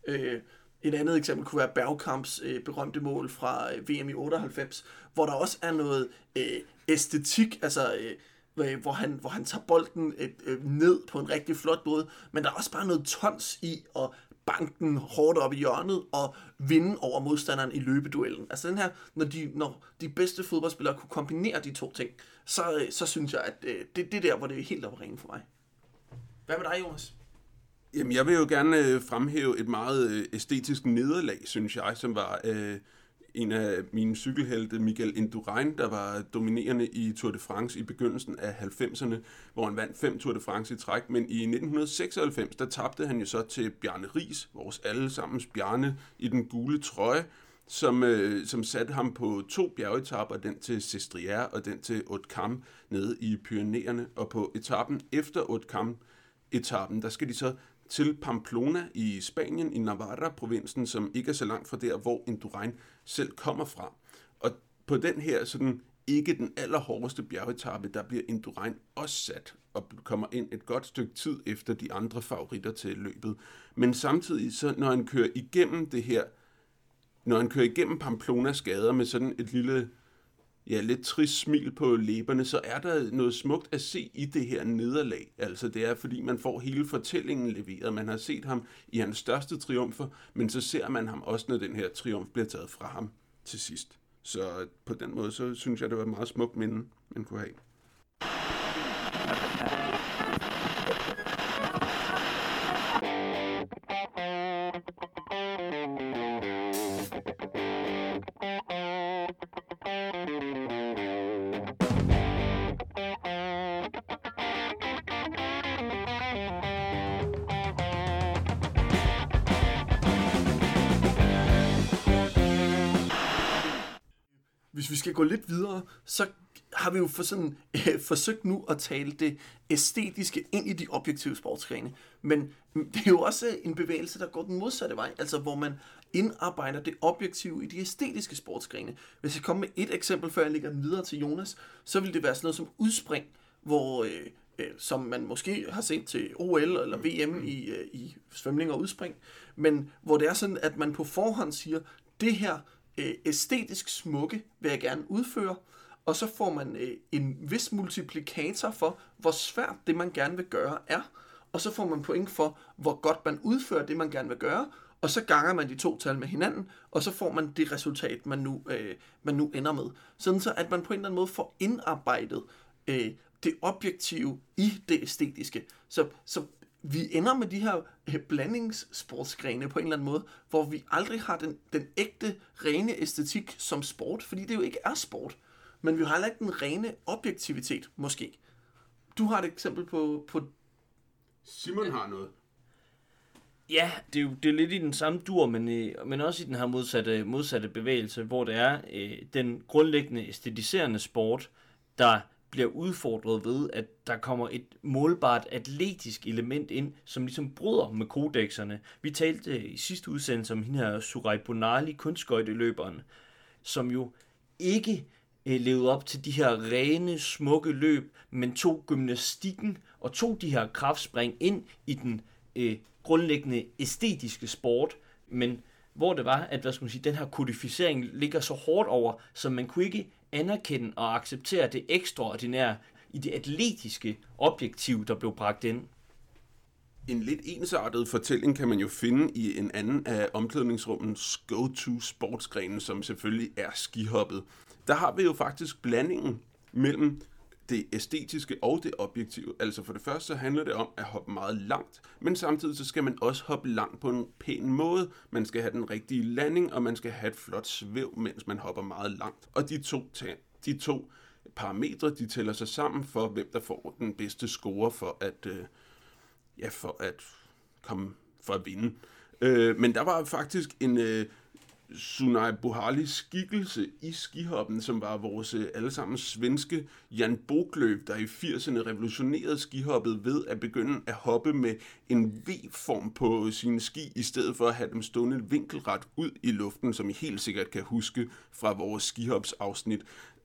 Øh, et andet eksempel kunne være Bergkamps øh, berømte mål fra øh, VM i 98, hvor der også er noget øh, æstetik, altså øh, hvor han, hvor han tager bolden øh, øh, ned på en rigtig flot måde, men der er også bare noget tons i at banke den hårdt op i hjørnet og vinde over modstanderen i løbeduellen. Altså den her, når de, når de bedste fodboldspillere kunne kombinere de to ting, så, så synes jeg, at øh, det, det er der, hvor det er helt op for mig. Hvad med dig, Jonas? Jamen, jeg vil jo gerne øh, fremhæve et meget øh, æstetisk nederlag, synes jeg, som var øh, en af mine cykelhelte, Miguel Indurain, der var dominerende i Tour de France i begyndelsen af 90'erne, hvor han vandt fem Tour de France i træk. Men i 1996, der tabte han jo så til Bjarne Ries, vores allesammens Bjarne i den gule trøje, som, øh, som satte ham på to bjergetapper, den til Sestriere og den til Haute nede i Pyreneerne. Og på etappen efter Haute etappen, der skal de så til Pamplona i Spanien, i Navarra-provinsen, som ikke er så langt fra der, hvor Indurain selv kommer fra. Og på den her sådan ikke den allerhårdeste bjergetappe, der bliver Indurain også sat og kommer ind et godt stykke tid efter de andre favoritter til løbet. Men samtidig, så når han kører igennem det her, når han kører igennem Pamplonas gader med sådan et lille ja, lidt trist smil på læberne, så er der noget smukt at se i det her nederlag. Altså det er, fordi man får hele fortællingen leveret. Man har set ham i hans største triumfer, men så ser man ham også, når den her triumf bliver taget fra ham til sidst. Så på den måde, så synes jeg, det var et meget smukt minde, man kunne have. Gå lidt videre, så har vi jo for sådan, øh, forsøgt nu at tale det æstetiske ind i de objektive sportsgrene. Men det er jo også en bevægelse, der går den modsatte vej, altså hvor man indarbejder det objektive i de æstetiske sportsgrene. Hvis jeg kommer med et eksempel, før jeg lægger den videre til Jonas, så vil det være sådan noget som udspring, hvor, øh, øh, som man måske har set til OL eller VM i, øh, i svømning og udspring, men hvor det er sådan, at man på forhånd siger, det her øh, æstetisk smukke vil jeg gerne udføre, og så får man øh, en vis multiplikator for, hvor svært det, man gerne vil gøre, er. Og så får man point for, hvor godt man udfører det, man gerne vil gøre, og så ganger man de to tal med hinanden, og så får man det resultat, man nu, øh, man nu ender med. Sådan så, at man på en eller anden måde får indarbejdet øh, det objektive i det æstetiske. Så, så vi ender med de her øh, blandingssportsgrene på en eller anden måde, hvor vi aldrig har den, den ægte, rene æstetik som sport, fordi det jo ikke er sport. Men vi har heller ikke den rene objektivitet, måske. Du har et eksempel på, på Simon har noget. Ja, det er jo det er lidt i den samme dur, men, øh, men også i den her modsatte, modsatte bevægelse, hvor det er øh, den grundlæggende æstetiserende sport, der bliver udfordret ved, at der kommer et målbart atletisk element ind, som ligesom bryder med kodexerne. Vi talte i sidste udsendelse om hende her Surai Bonali, kunstskøjteløberen, som jo ikke øh, levede op til de her rene, smukke løb, men tog gymnastikken og tog de her kraftspring ind i den øh, grundlæggende æstetiske sport, men hvor det var, at hvad skal man sige, den her kodificering ligger så hårdt over, så man kunne ikke anerkende og acceptere det ekstraordinære i det atletiske objektiv, der blev bragt ind. En lidt ensartet fortælling kan man jo finde i en anden af omklædningsrummens go-to sportsgrene, som selvfølgelig er skihoppet. Der har vi jo faktisk blandingen mellem det æstetiske og det objektive. Altså for det første så handler det om at hoppe meget langt, men samtidig så skal man også hoppe langt på en pæn måde. Man skal have den rigtige landing, og man skal have et flot svæv, mens man hopper meget langt. Og de to, de to parametre, de tæller sig sammen for, hvem der får den bedste score for at, øh, ja, for at komme for at vinde. Øh, men der var faktisk en, øh, Sunai Bohalis skikkelse i skihoppen, som var vores øh, allesammen svenske Jan Boklöv, der i 80'erne revolutionerede skihoppet ved at begynde at hoppe med en V-form på øh, sine ski, i stedet for at have dem stående vinkelret ud i luften, som I helt sikkert kan huske fra vores skihopsafsnit.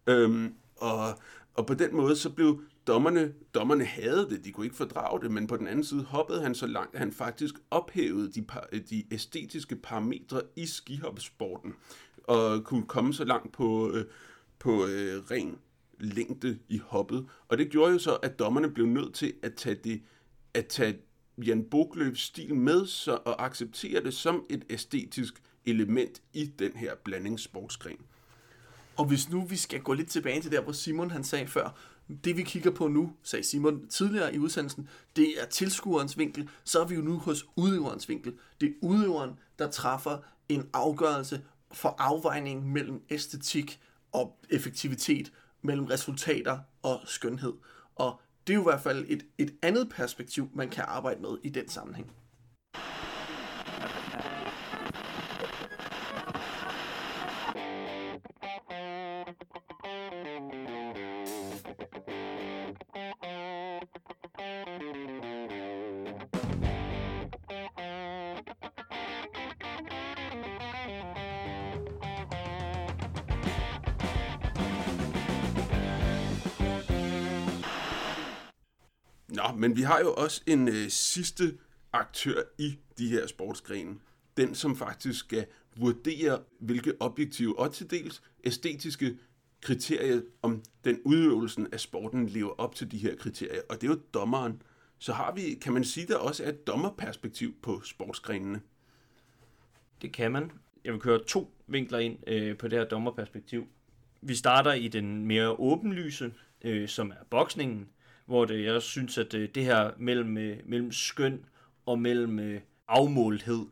Øhm, og, og på den måde så blev dommerne, dommerne havde det, de kunne ikke fordrage det, men på den anden side hoppede han så langt, at han faktisk ophævede de, de æstetiske parametre i skihopsporten, og kunne komme så langt på, øh, på øh, ren længde i hoppet. Og det gjorde jo så, at dommerne blev nødt til at tage, det, at tage Jan Bogløbs stil med så, og acceptere det som et æstetisk element i den her blandingssportsgren. Og hvis nu vi skal gå lidt tilbage til der, hvor Simon han sagde før, det vi kigger på nu, sagde Simon tidligere i udsendelsen, det er tilskuerens vinkel, så er vi jo nu hos udøverens vinkel. Det er udøveren, der træffer en afgørelse for afvejning mellem æstetik og effektivitet, mellem resultater og skønhed. Og det er jo i hvert fald et, et andet perspektiv, man kan arbejde med i den sammenhæng. Men vi har jo også en øh, sidste aktør i de her sportsgrene. Den, som faktisk skal vurdere, hvilke objektive og til dels æstetiske kriterier, om den udøvelsen af sporten lever op til de her kriterier. Og det er jo dommeren. Så har vi, kan man sige, der også er et dommerperspektiv på sportsgrenene. Det kan man. Jeg vil køre to vinkler ind øh, på det her dommerperspektiv. Vi starter i den mere åbenlyse, øh, som er boksningen, hvor det, jeg synes, at det, det her mellem, øh, mellem skøn og mellem øh, afmålthed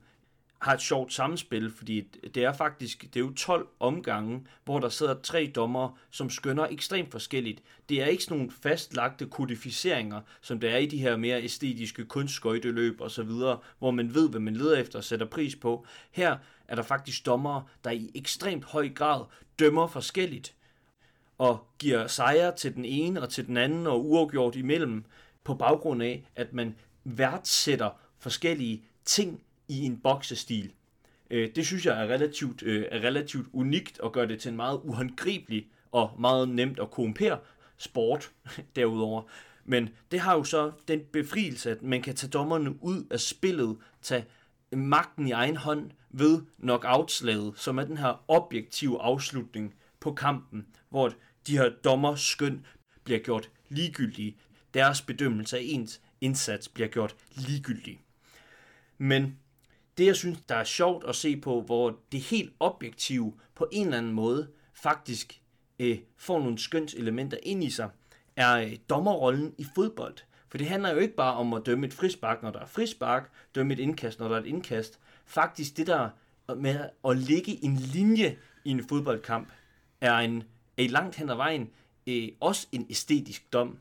har et sjovt samspil, fordi det er faktisk det er jo 12 omgange, hvor der sidder tre dommer, som skønner ekstremt forskelligt. Det er ikke sådan nogle fastlagte kodificeringer, som der er i de her mere æstetiske kunstskøjteløb og så videre, hvor man ved, hvad man leder efter og sætter pris på. Her er der faktisk dommere, der i ekstremt høj grad dømmer forskelligt og giver sejre til den ene og til den anden og uafgjort imellem på baggrund af, at man værdsætter forskellige ting i en boksestil. Øh, det synes jeg er relativt, øh, er relativt unikt og gør det til en meget uhåndgribelig og meget nemt at korrumpere sport derudover. Men det har jo så den befrielse, at man kan tage dommerne ud af spillet, tage magten i egen hånd ved knockout-slaget, som er den her objektive afslutning på kampen, hvor de her dommer skøn bliver gjort ligegyldige. Deres bedømmelse af ens indsats bliver gjort ligegyldig. Men det, jeg synes, der er sjovt at se på, hvor det helt objektive på en eller anden måde faktisk øh, får nogle skønt elementer ind i sig, er øh, dommerrollen i fodbold. For det handler jo ikke bare om at dømme et frispark, når der er frispark, dømme et indkast, når der er et indkast. Faktisk det der med at ligge en linje i en fodboldkamp, er en er langt hen ad vejen øh, også en æstetisk dom.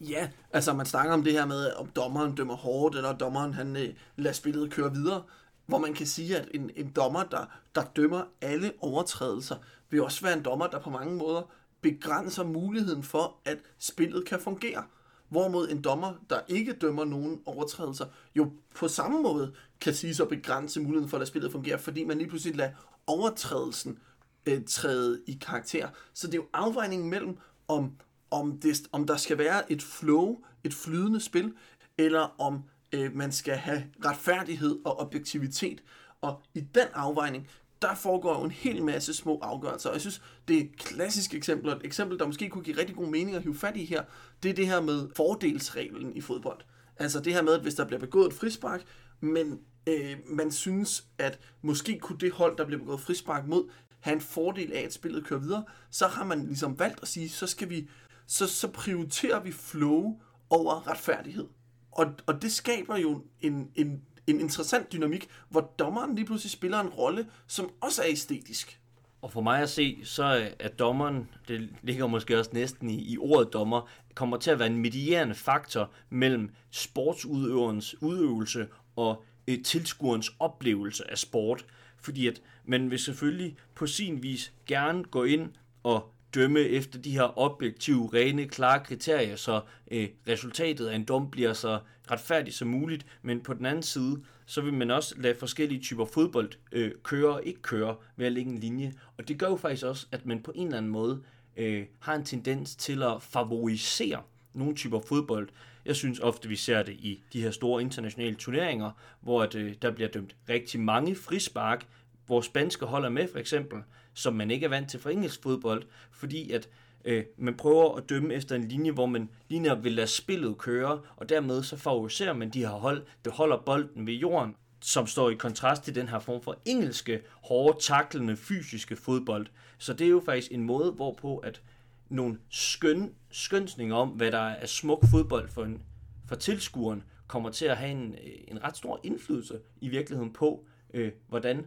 Ja, altså man snakker om det her med, om dommeren dømmer hårdt, eller dommeren han øh, lader spillet køre videre, hvor man kan sige, at en, en dommer, der, der dømmer alle overtrædelser, vil også være en dommer, der på mange måder begrænser muligheden for, at spillet kan fungere. Hvorimod en dommer, der ikke dømmer nogen overtrædelser, jo på samme måde kan sige så begrænse muligheden for, at spillet fungerer, fordi man lige pludselig lader overtrædelsen øh, træde i karakter. Så det er jo afvejningen mellem, om, om, det, om der skal være et flow, et flydende spil, eller om øh, man skal have retfærdighed og objektivitet. Og i den afvejning, der foregår jo en hel masse små afgørelser. Og jeg synes, det er et klassisk eksempel, og et eksempel, der måske kunne give rigtig god mening at hive fat i her, det er det her med fordelsreglen i fodbold. Altså det her med, at hvis der bliver begået et frispark, men øh, man synes, at måske kunne det hold, der bliver begået frispark mod, have en fordel af, at spillet kører videre, så har man ligesom valgt at sige, så skal vi, så, så prioriterer vi flow over retfærdighed. Og, og det skaber jo en, en, en interessant dynamik, hvor dommeren lige pludselig spiller en rolle, som også er æstetisk. Og for mig at se, så er dommeren, det ligger måske også næsten i, i ordet dommer, kommer til at være en medierende faktor mellem sportsudøverens udøvelse og øh, tilskuerens oplevelse af sport. Fordi at men vil selvfølgelig på sin vis gerne gå ind og dømme efter de her objektive, rene, klare kriterier, så øh, resultatet af en dom bliver så retfærdigt som muligt, men på den anden side, så vil man også lade forskellige typer fodbold øh, køre og ikke køre ved at lægge en linje. Og det gør jo faktisk også, at man på en eller anden måde øh, har en tendens til at favorisere nogle typer fodbold. Jeg synes ofte, vi ser det i de her store internationale turneringer, hvor at, øh, der bliver dømt rigtig mange frispark, hvor spanske hold er med for eksempel, som man ikke er vant til fra engelsk fodbold, fordi at øh, man prøver at dømme efter en linje, hvor man lige vil lade spillet køre, og dermed så favoriserer man de her hold, der holder bolden ved jorden, som står i kontrast til den her form for engelske, hårde, taklende, fysiske fodbold. Så det er jo faktisk en måde, hvorpå at nogle skøn, skønsninger om, hvad der er smuk fodbold for, en, for tilskueren, kommer til at have en, øh, en ret stor indflydelse i virkeligheden på, øh, hvordan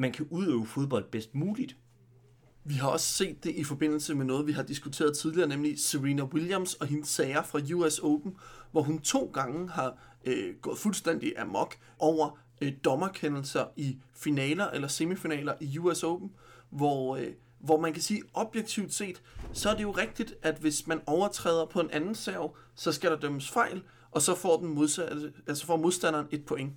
man kan udøve fodbold bedst muligt. Vi har også set det i forbindelse med noget, vi har diskuteret tidligere, nemlig Serena Williams og hendes sager fra US Open, hvor hun to gange har øh, gået fuldstændig amok over øh, dommerkendelser i finaler eller semifinaler i US Open, hvor, øh, hvor man kan sige objektivt set, så er det jo rigtigt, at hvis man overtræder på en anden serv, så skal der dømmes fejl, og så får, den modsatte, altså får modstanderen et point.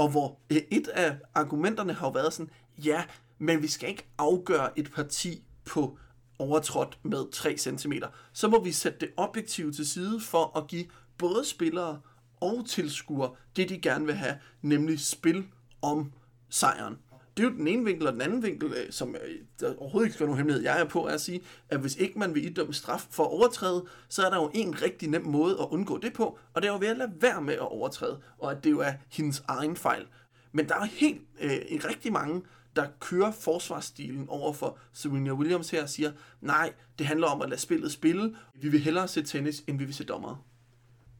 Og hvor et af argumenterne har været sådan, ja, men vi skal ikke afgøre et parti på overtrådt med 3 cm. Så må vi sætte det objektive til side for at give både spillere og tilskuere det, de gerne vil have, nemlig spil om sejren det er jo den ene vinkel, og den anden vinkel, øh, som øh, der overhovedet ikke skal være nogen hemmelighed, jeg er på, er at sige, at hvis ikke man vil idømme straf for at overtræde, så er der jo en rigtig nem måde at undgå det på, og det er jo ved at lade være med at overtræde, og at det jo er hendes egen fejl. Men der er helt øh, rigtig mange, der kører forsvarsstilen over for Serena Williams her og siger, nej, det handler om at lade spillet spille. Vi vil hellere se tennis, end vi vil se dommer.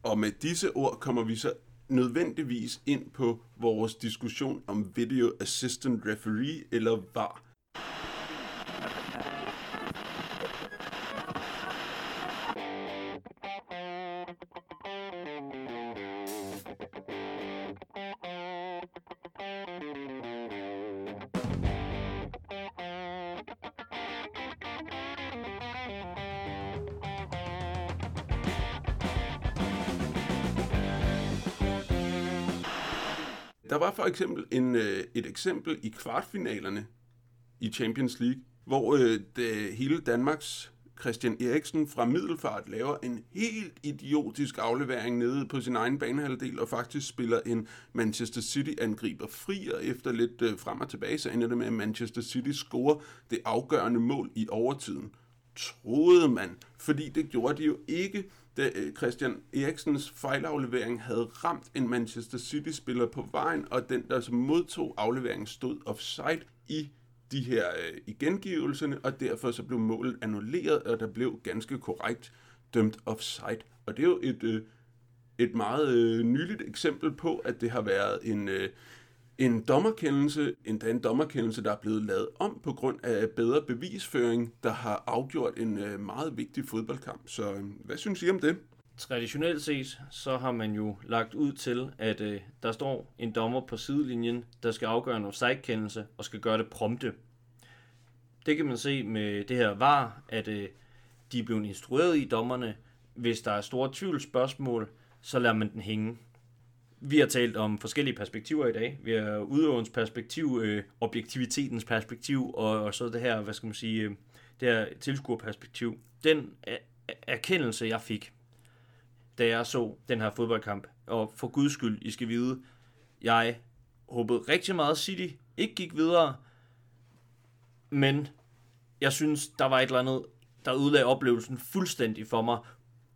Og med disse ord kommer vi så nødvendigvis ind på vores diskussion om Video Assistant Referee eller VAR. Eksempel en, øh, et eksempel i kvartfinalerne i Champions League, hvor øh, det, hele Danmarks Christian Eriksen fra Middelfart laver en helt idiotisk aflevering nede på sin egen banehalvdel og faktisk spiller en Manchester City-angriber fri, og efter lidt øh, frem og tilbage, så ender det med, at Manchester City scorer det afgørende mål i overtiden. Troede man, fordi det gjorde de jo ikke, da øh, Christian Eriksens fejlaflevering havde ramt en Manchester City-spiller på vejen, og den, der som modtog afleveringen, stod offside i de her øh, i gengivelserne, og derfor så blev målet annulleret, og der blev ganske korrekt dømt offside. Og det er jo et, øh, et meget øh, nyligt eksempel på, at det har været en, øh, en dommerkendelse, endda en dommerkendelse, der er blevet lavet om på grund af bedre bevisføring, der har afgjort en øh, meget vigtig fodboldkamp. Så øh, hvad synes I om det? Traditionelt set, så har man jo lagt ud til, at øh, der står en dommer på sidelinjen, der skal afgøre en offside-kendelse og skal gøre det prompte. Det kan man se med det her var, at øh, de er blevet instrueret i dommerne. Hvis der er store tvivlsspørgsmål, så lader man den hænge. Vi har talt om forskellige perspektiver i dag. Vi har udøverens perspektiv, øh, objektivitetens perspektiv, og, og så det her, hvad skal man sige, øh, det her tilskuerperspektiv. Den er- erkendelse, jeg fik, da jeg så den her fodboldkamp, og for guds skyld, I skal vide, jeg håbede rigtig meget, at City ikke gik videre, men jeg synes, der var et eller andet, der ødelagde oplevelsen fuldstændig for mig.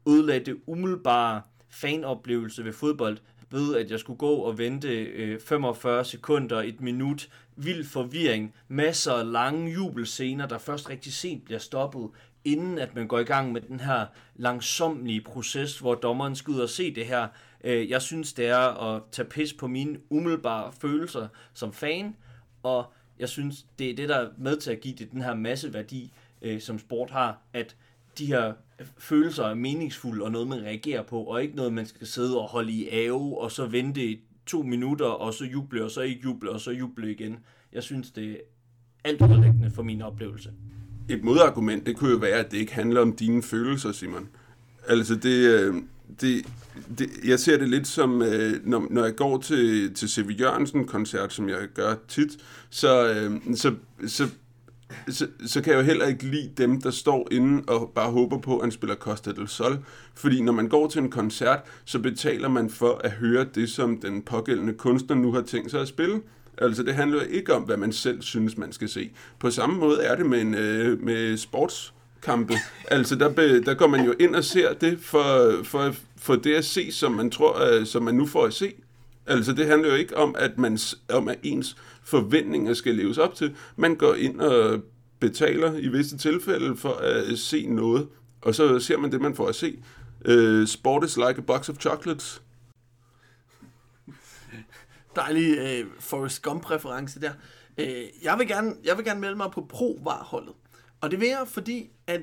Ødelagde det umiddelbare fanoplevelse ved fodbold, ved at jeg skulle gå og vente øh, 45 sekunder, et minut, vild forvirring, masser af lange jubelscener, der først rigtig sent bliver stoppet, inden at man går i gang med den her langsomlige proces, hvor dommeren skal ud og se det her. Øh, jeg synes, det er at tage pis på mine umiddelbare følelser som fan, og jeg synes, det er det, der er med til at give det den her masse værdi, øh, som sport har, at de her øh, følelser er meningsfulde og noget, man reagerer på, og ikke noget, man skal sidde og holde i ave, og så vente i to minutter, og så juble, og så ikke juble, og så juble igen. Jeg synes, det er alt ødelæggende for min oplevelse. Et modargument, det kunne jo være, at det ikke handler om dine følelser, Simon. Altså, det, øh, det, det, jeg ser det lidt som, øh, når, når jeg går til, til C.V. Jørgensen-koncert, som jeg gør tit, så, øh, så, så, så, så kan jeg jo heller ikke lide dem, der står inde og bare håber på, at han spiller Costa del Sol. Fordi når man går til en koncert, så betaler man for at høre det, som den pågældende kunstner nu har tænkt sig at spille. Altså, det handler jo ikke om, hvad man selv synes, man skal se. På samme måde er det med, en, øh, med sportskampe. Altså, der, be, der går man jo ind og ser det for, for, for det at se, som man tror, øh, som man nu får at se. Altså, det handler jo ikke om, at, man, om, at ens forventninger skal leves op til. Man går ind og betaler i visse tilfælde for at se noget, og så ser man det, man får at se. Uh, sport is like a box of chocolates. Dejlig uh, Forrest Gump-reference der. Uh, jeg, vil gerne, jeg vil gerne melde mig på pro-varholdet. Og det vil jeg, fordi at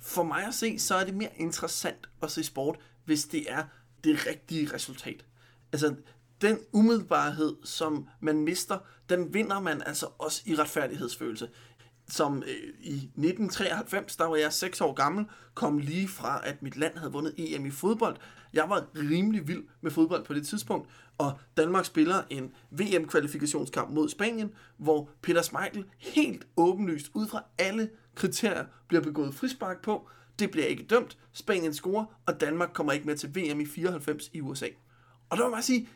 for mig at se, så er det mere interessant at se sport, hvis det er det rigtige resultat. Altså, den umiddelbarhed, som man mister, den vinder man altså også i retfærdighedsfølelse. Som øh, i 1993, der var jeg 6 år gammel, kom lige fra, at mit land havde vundet EM i fodbold. Jeg var rimelig vild med fodbold på det tidspunkt, og Danmark spiller en VM-kvalifikationskamp mod Spanien, hvor Peter Schmeichel helt åbenlyst ud fra alle kriterier bliver begået frispark på. Det bliver ikke dømt, Spanien scorer, og Danmark kommer ikke med til VM i 94 i USA. Og der må jeg sige,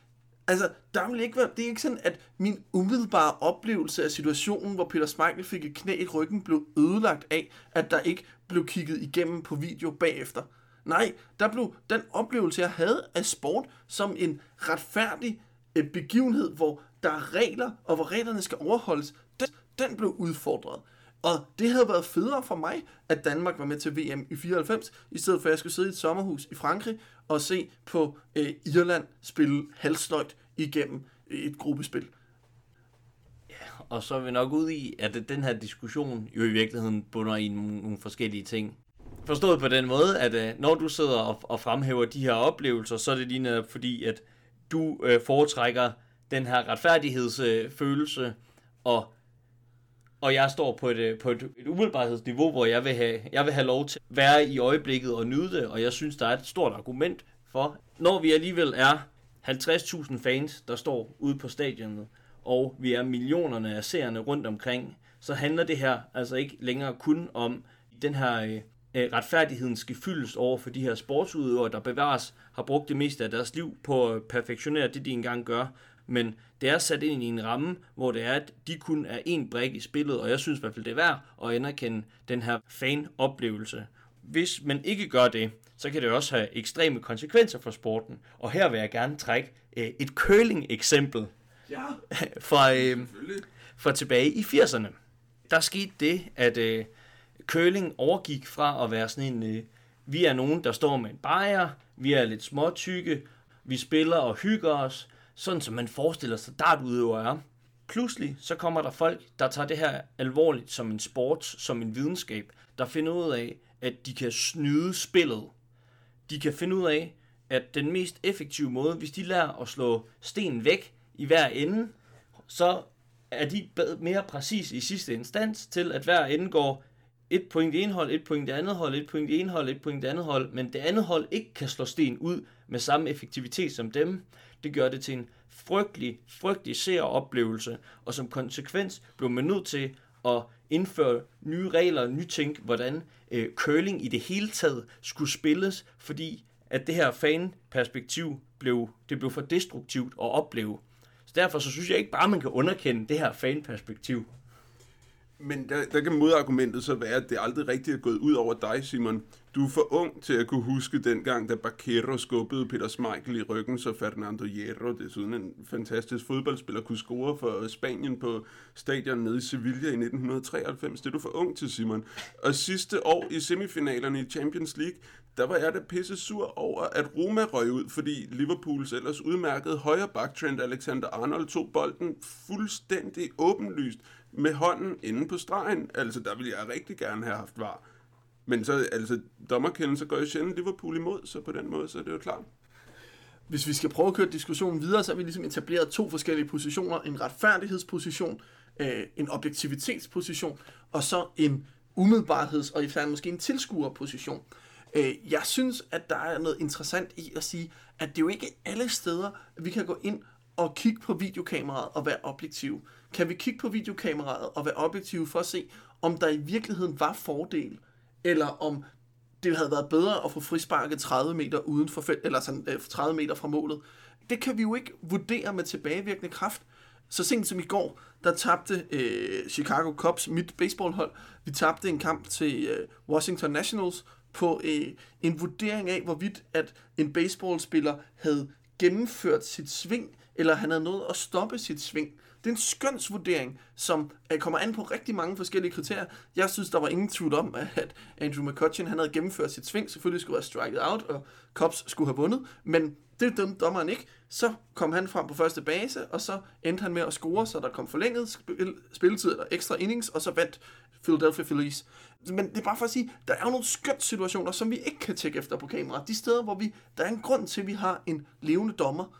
altså, der vil ikke være, det er ikke sådan, at min umiddelbare oplevelse af situationen, hvor Peter Smeichel fik et knæ i ryggen, blev ødelagt af, at der ikke blev kigget igennem på video bagefter. Nej, der blev den oplevelse, jeg havde af sport, som en retfærdig øh, begivenhed, hvor der er regler, og hvor reglerne skal overholdes, den, den blev udfordret. Og det havde været federe for mig, at Danmark var med til VM i 94, i stedet for at jeg skulle sidde i et sommerhus i Frankrig og se på øh, Irland spille halvsløjt igennem et gruppespil. Ja, Og så er vi nok ude i, at den her diskussion jo i virkeligheden bunder i nogle, nogle forskellige ting. Forstået på den måde, at øh, når du sidder og, og fremhæver de her oplevelser, så er det lige netop fordi, at du øh, foretrækker den her retfærdighedsfølelse, øh, og, og jeg står på et, øh, på et, et umiddelbarhedsniveau, hvor jeg vil, have, jeg vil have lov til at være i øjeblikket og nyde det, og jeg synes, der er et stort argument for, når vi alligevel er 50.000 fans, der står ude på stadionet, og vi er millionerne af seerne rundt omkring, så handler det her altså ikke længere kun om den her øh, øh retfærdigheden skal fyldes over for de her sportsudøvere, der bevares, har brugt det meste af deres liv på at perfektionere det, de engang gør. Men det er sat ind i en ramme, hvor det er, at de kun er en brik i spillet, og jeg synes i hvert fald, det er værd at anerkende den her fan-oplevelse. Hvis man ikke gør det, så kan det også have ekstreme konsekvenser for sporten. Og her vil jeg gerne trække øh, et curling-eksempel Ja. fra, øh, fra tilbage i 80'erne. Der skete det, at øh, curling overgik fra at være sådan en, øh, vi er nogen, der står med en bajer, vi er lidt småtykke, vi spiller og hygger os, sådan som man forestiller sig dartudøver er. Pludselig så kommer der folk, der tager det her alvorligt som en sport, som en videnskab, der finder ud af, at de kan snyde spillet. De kan finde ud af, at den mest effektive måde, hvis de lærer at slå stenen væk i hver ende, så er de mere præcis i sidste instans til, at hver ende går et point i en hold, et point i det andet hold, et point i en hold, et point i det andet hold, men det andet hold ikke kan slå sten ud med samme effektivitet som dem. Det gør det til en frygtelig, frygtelig seeroplevelse, og som konsekvens blev man nødt til at indføre nye regler, nytænke, hvordan øh, curling i det hele taget skulle spilles, fordi at det her fanperspektiv blev, det blev for destruktivt at opleve. Så derfor så synes jeg ikke bare, man kan underkende det her fanperspektiv. Men der, der kan modargumentet så være, at det aldrig rigtig er gået ud over dig, Simon. Du er for ung til at kunne huske dengang, da Baquero skubbede Peter Schmeichel i ryggen, så Fernando Hierro, desuden en fantastisk fodboldspiller, kunne score for Spanien på stadion nede i Sevilla i 1993. Det er du for ung til, Simon. Og sidste år i semifinalerne i Champions League, der var jeg da pisse sur over, at Roma røg ud, fordi Liverpools ellers udmærkede højre bak Trent Alexander-Arnold tog bolden fuldstændig åbenlyst med hånden inde på stregen. Altså, der ville jeg rigtig gerne have haft var. Men så, altså, dommerkendelser går jo sjældent Liverpool imod, så på den måde, så er det jo klart. Hvis vi skal prøve at køre diskussionen videre, så har vi ligesom etableret to forskellige positioner. En retfærdighedsposition, øh, en objektivitetsposition, og så en umiddelbarheds- og i fald måske en tilskuerposition. Øh, jeg synes, at der er noget interessant i at sige, at det er jo ikke alle steder, at vi kan gå ind og kigge på videokameraet og være objektive. Kan vi kigge på videokameraet og være objektive for at se, om der i virkeligheden var fordel, eller om det havde været bedre at få frisparket 30 meter uden for felt, eller sådan, øh, 30 meter fra målet. Det kan vi jo ikke vurdere med tilbagevirkende kraft. Så sent som i går, der tabte øh, Chicago Cubs, mit baseballhold, vi tabte en kamp til øh, Washington Nationals på øh, en vurdering af, hvorvidt at en baseballspiller havde gennemført sit sving, eller han havde nået at stoppe sit sving. Det er en skønsvurdering, som øh, kommer an på rigtig mange forskellige kriterier. Jeg synes, der var ingen tvivl om, at Andrew McCutcheon han havde gennemført sit sving. Selvfølgelig skulle være striket out, og Cubs skulle have vundet. Men det dømte dommeren ikke. Så kom han frem på første base, og så endte han med at score, så der kom forlænget spil, spilletid eller ekstra innings, og så vandt Philadelphia Phillies. Men det er bare for at sige, der er jo nogle skønt situationer, som vi ikke kan tjekke efter på kamera. De steder, hvor vi, der er en grund til, at vi har en levende dommer.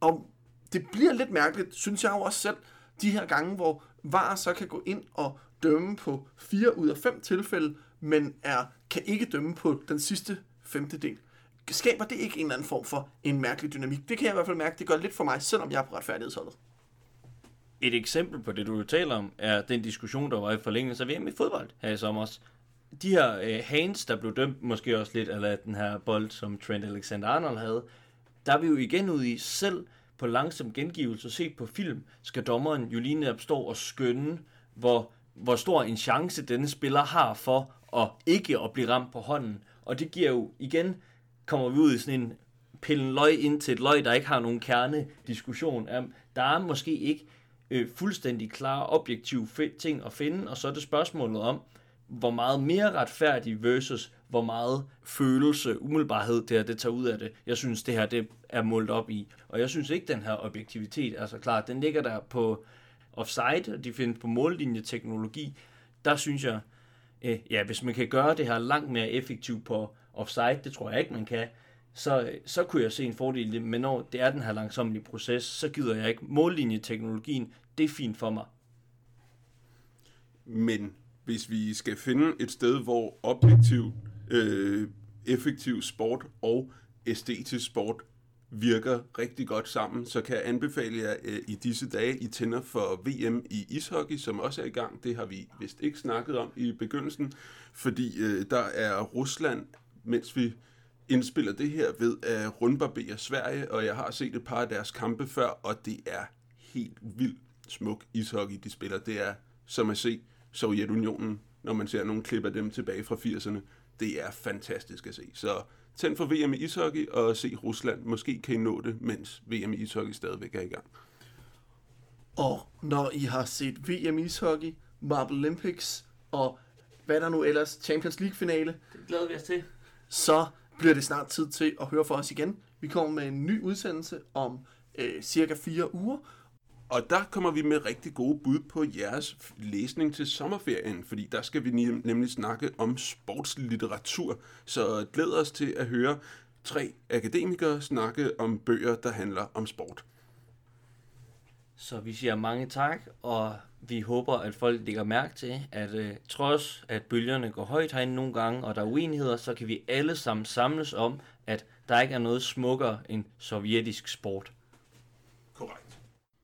Og det bliver lidt mærkeligt, synes jeg jo også selv, de her gange, hvor VAR så kan gå ind og dømme på fire ud af fem tilfælde, men er, kan ikke dømme på den sidste femtedel. Skaber det ikke en eller anden form for en mærkelig dynamik? Det kan jeg i hvert fald mærke, det gør lidt for mig, selvom jeg er på retfærdighedsholdet. Et eksempel på det, du taler om, er den diskussion, der var i forlængelse af VM i fodbold her i sommer. De her øh, hands, der blev dømt, måske også lidt af den her bold, som Trent Alexander-Arnold havde, der er vi jo igen ude i selv på langsom gengivelse set på film, skal dommeren jo lige netop stå og skønne, hvor, hvor stor en chance denne spiller har for at ikke at blive ramt på hånden. Og det giver jo igen, kommer vi ud i sådan en pillen løg ind til et løg, der ikke har nogen kerne diskussion. Der er måske ikke øh, fuldstændig klare, objektive ting at finde, og så er det spørgsmålet om, hvor meget mere retfærdig versus hvor meget følelse, umiddelbarhed det her, det tager ud af det. Jeg synes, det her det er målt op i. Og jeg synes ikke, den her objektivitet, altså klart, den ligger der på offside, og de findes på mållinjeteknologi. Der synes jeg, øh, ja, hvis man kan gøre det her langt mere effektivt på offside, det tror jeg ikke, man kan, så, så kunne jeg se en fordel i det. Men når det er den her langsomme proces, så gider jeg ikke. Mållinjeteknologien, det er fint for mig. Men hvis vi skal finde et sted, hvor objektiv, øh, effektiv sport og æstetisk sport virker rigtig godt sammen, så kan jeg anbefale jer øh, i disse dage, I tænder for VM i ishockey, som også er i gang. Det har vi vist ikke snakket om i begyndelsen, fordi øh, der er Rusland, mens vi indspiller det her, ved at rundbarbere Sverige, og jeg har set et par af deres kampe før, og det er helt vildt smuk ishockey, de spiller. Det er som at se Sovjetunionen, når man ser nogle klip af dem tilbage fra 80'erne. Det er fantastisk at se. Så tænd for VM i ishockey og se Rusland. Måske kan I nå det, mens VM i ishockey stadigvæk er i gang. Og når I har set VM i ishockey, Marble Olympics og hvad der nu ellers, Champions League finale, Det glæder vi os til. så bliver det snart tid til at høre fra os igen. Vi kommer med en ny udsendelse om øh, cirka fire uger, og der kommer vi med rigtig gode bud på jeres læsning til sommerferien, fordi der skal vi nemlig snakke om sportslitteratur. Så glæd os til at høre tre akademikere snakke om bøger, der handler om sport. Så vi siger mange tak, og vi håber, at folk lægger mærke til, at øh, trods at bølgerne går højt herinde nogle gange, og der er uenigheder, så kan vi alle sammen samles om, at der ikke er noget smukkere end sovjetisk sport.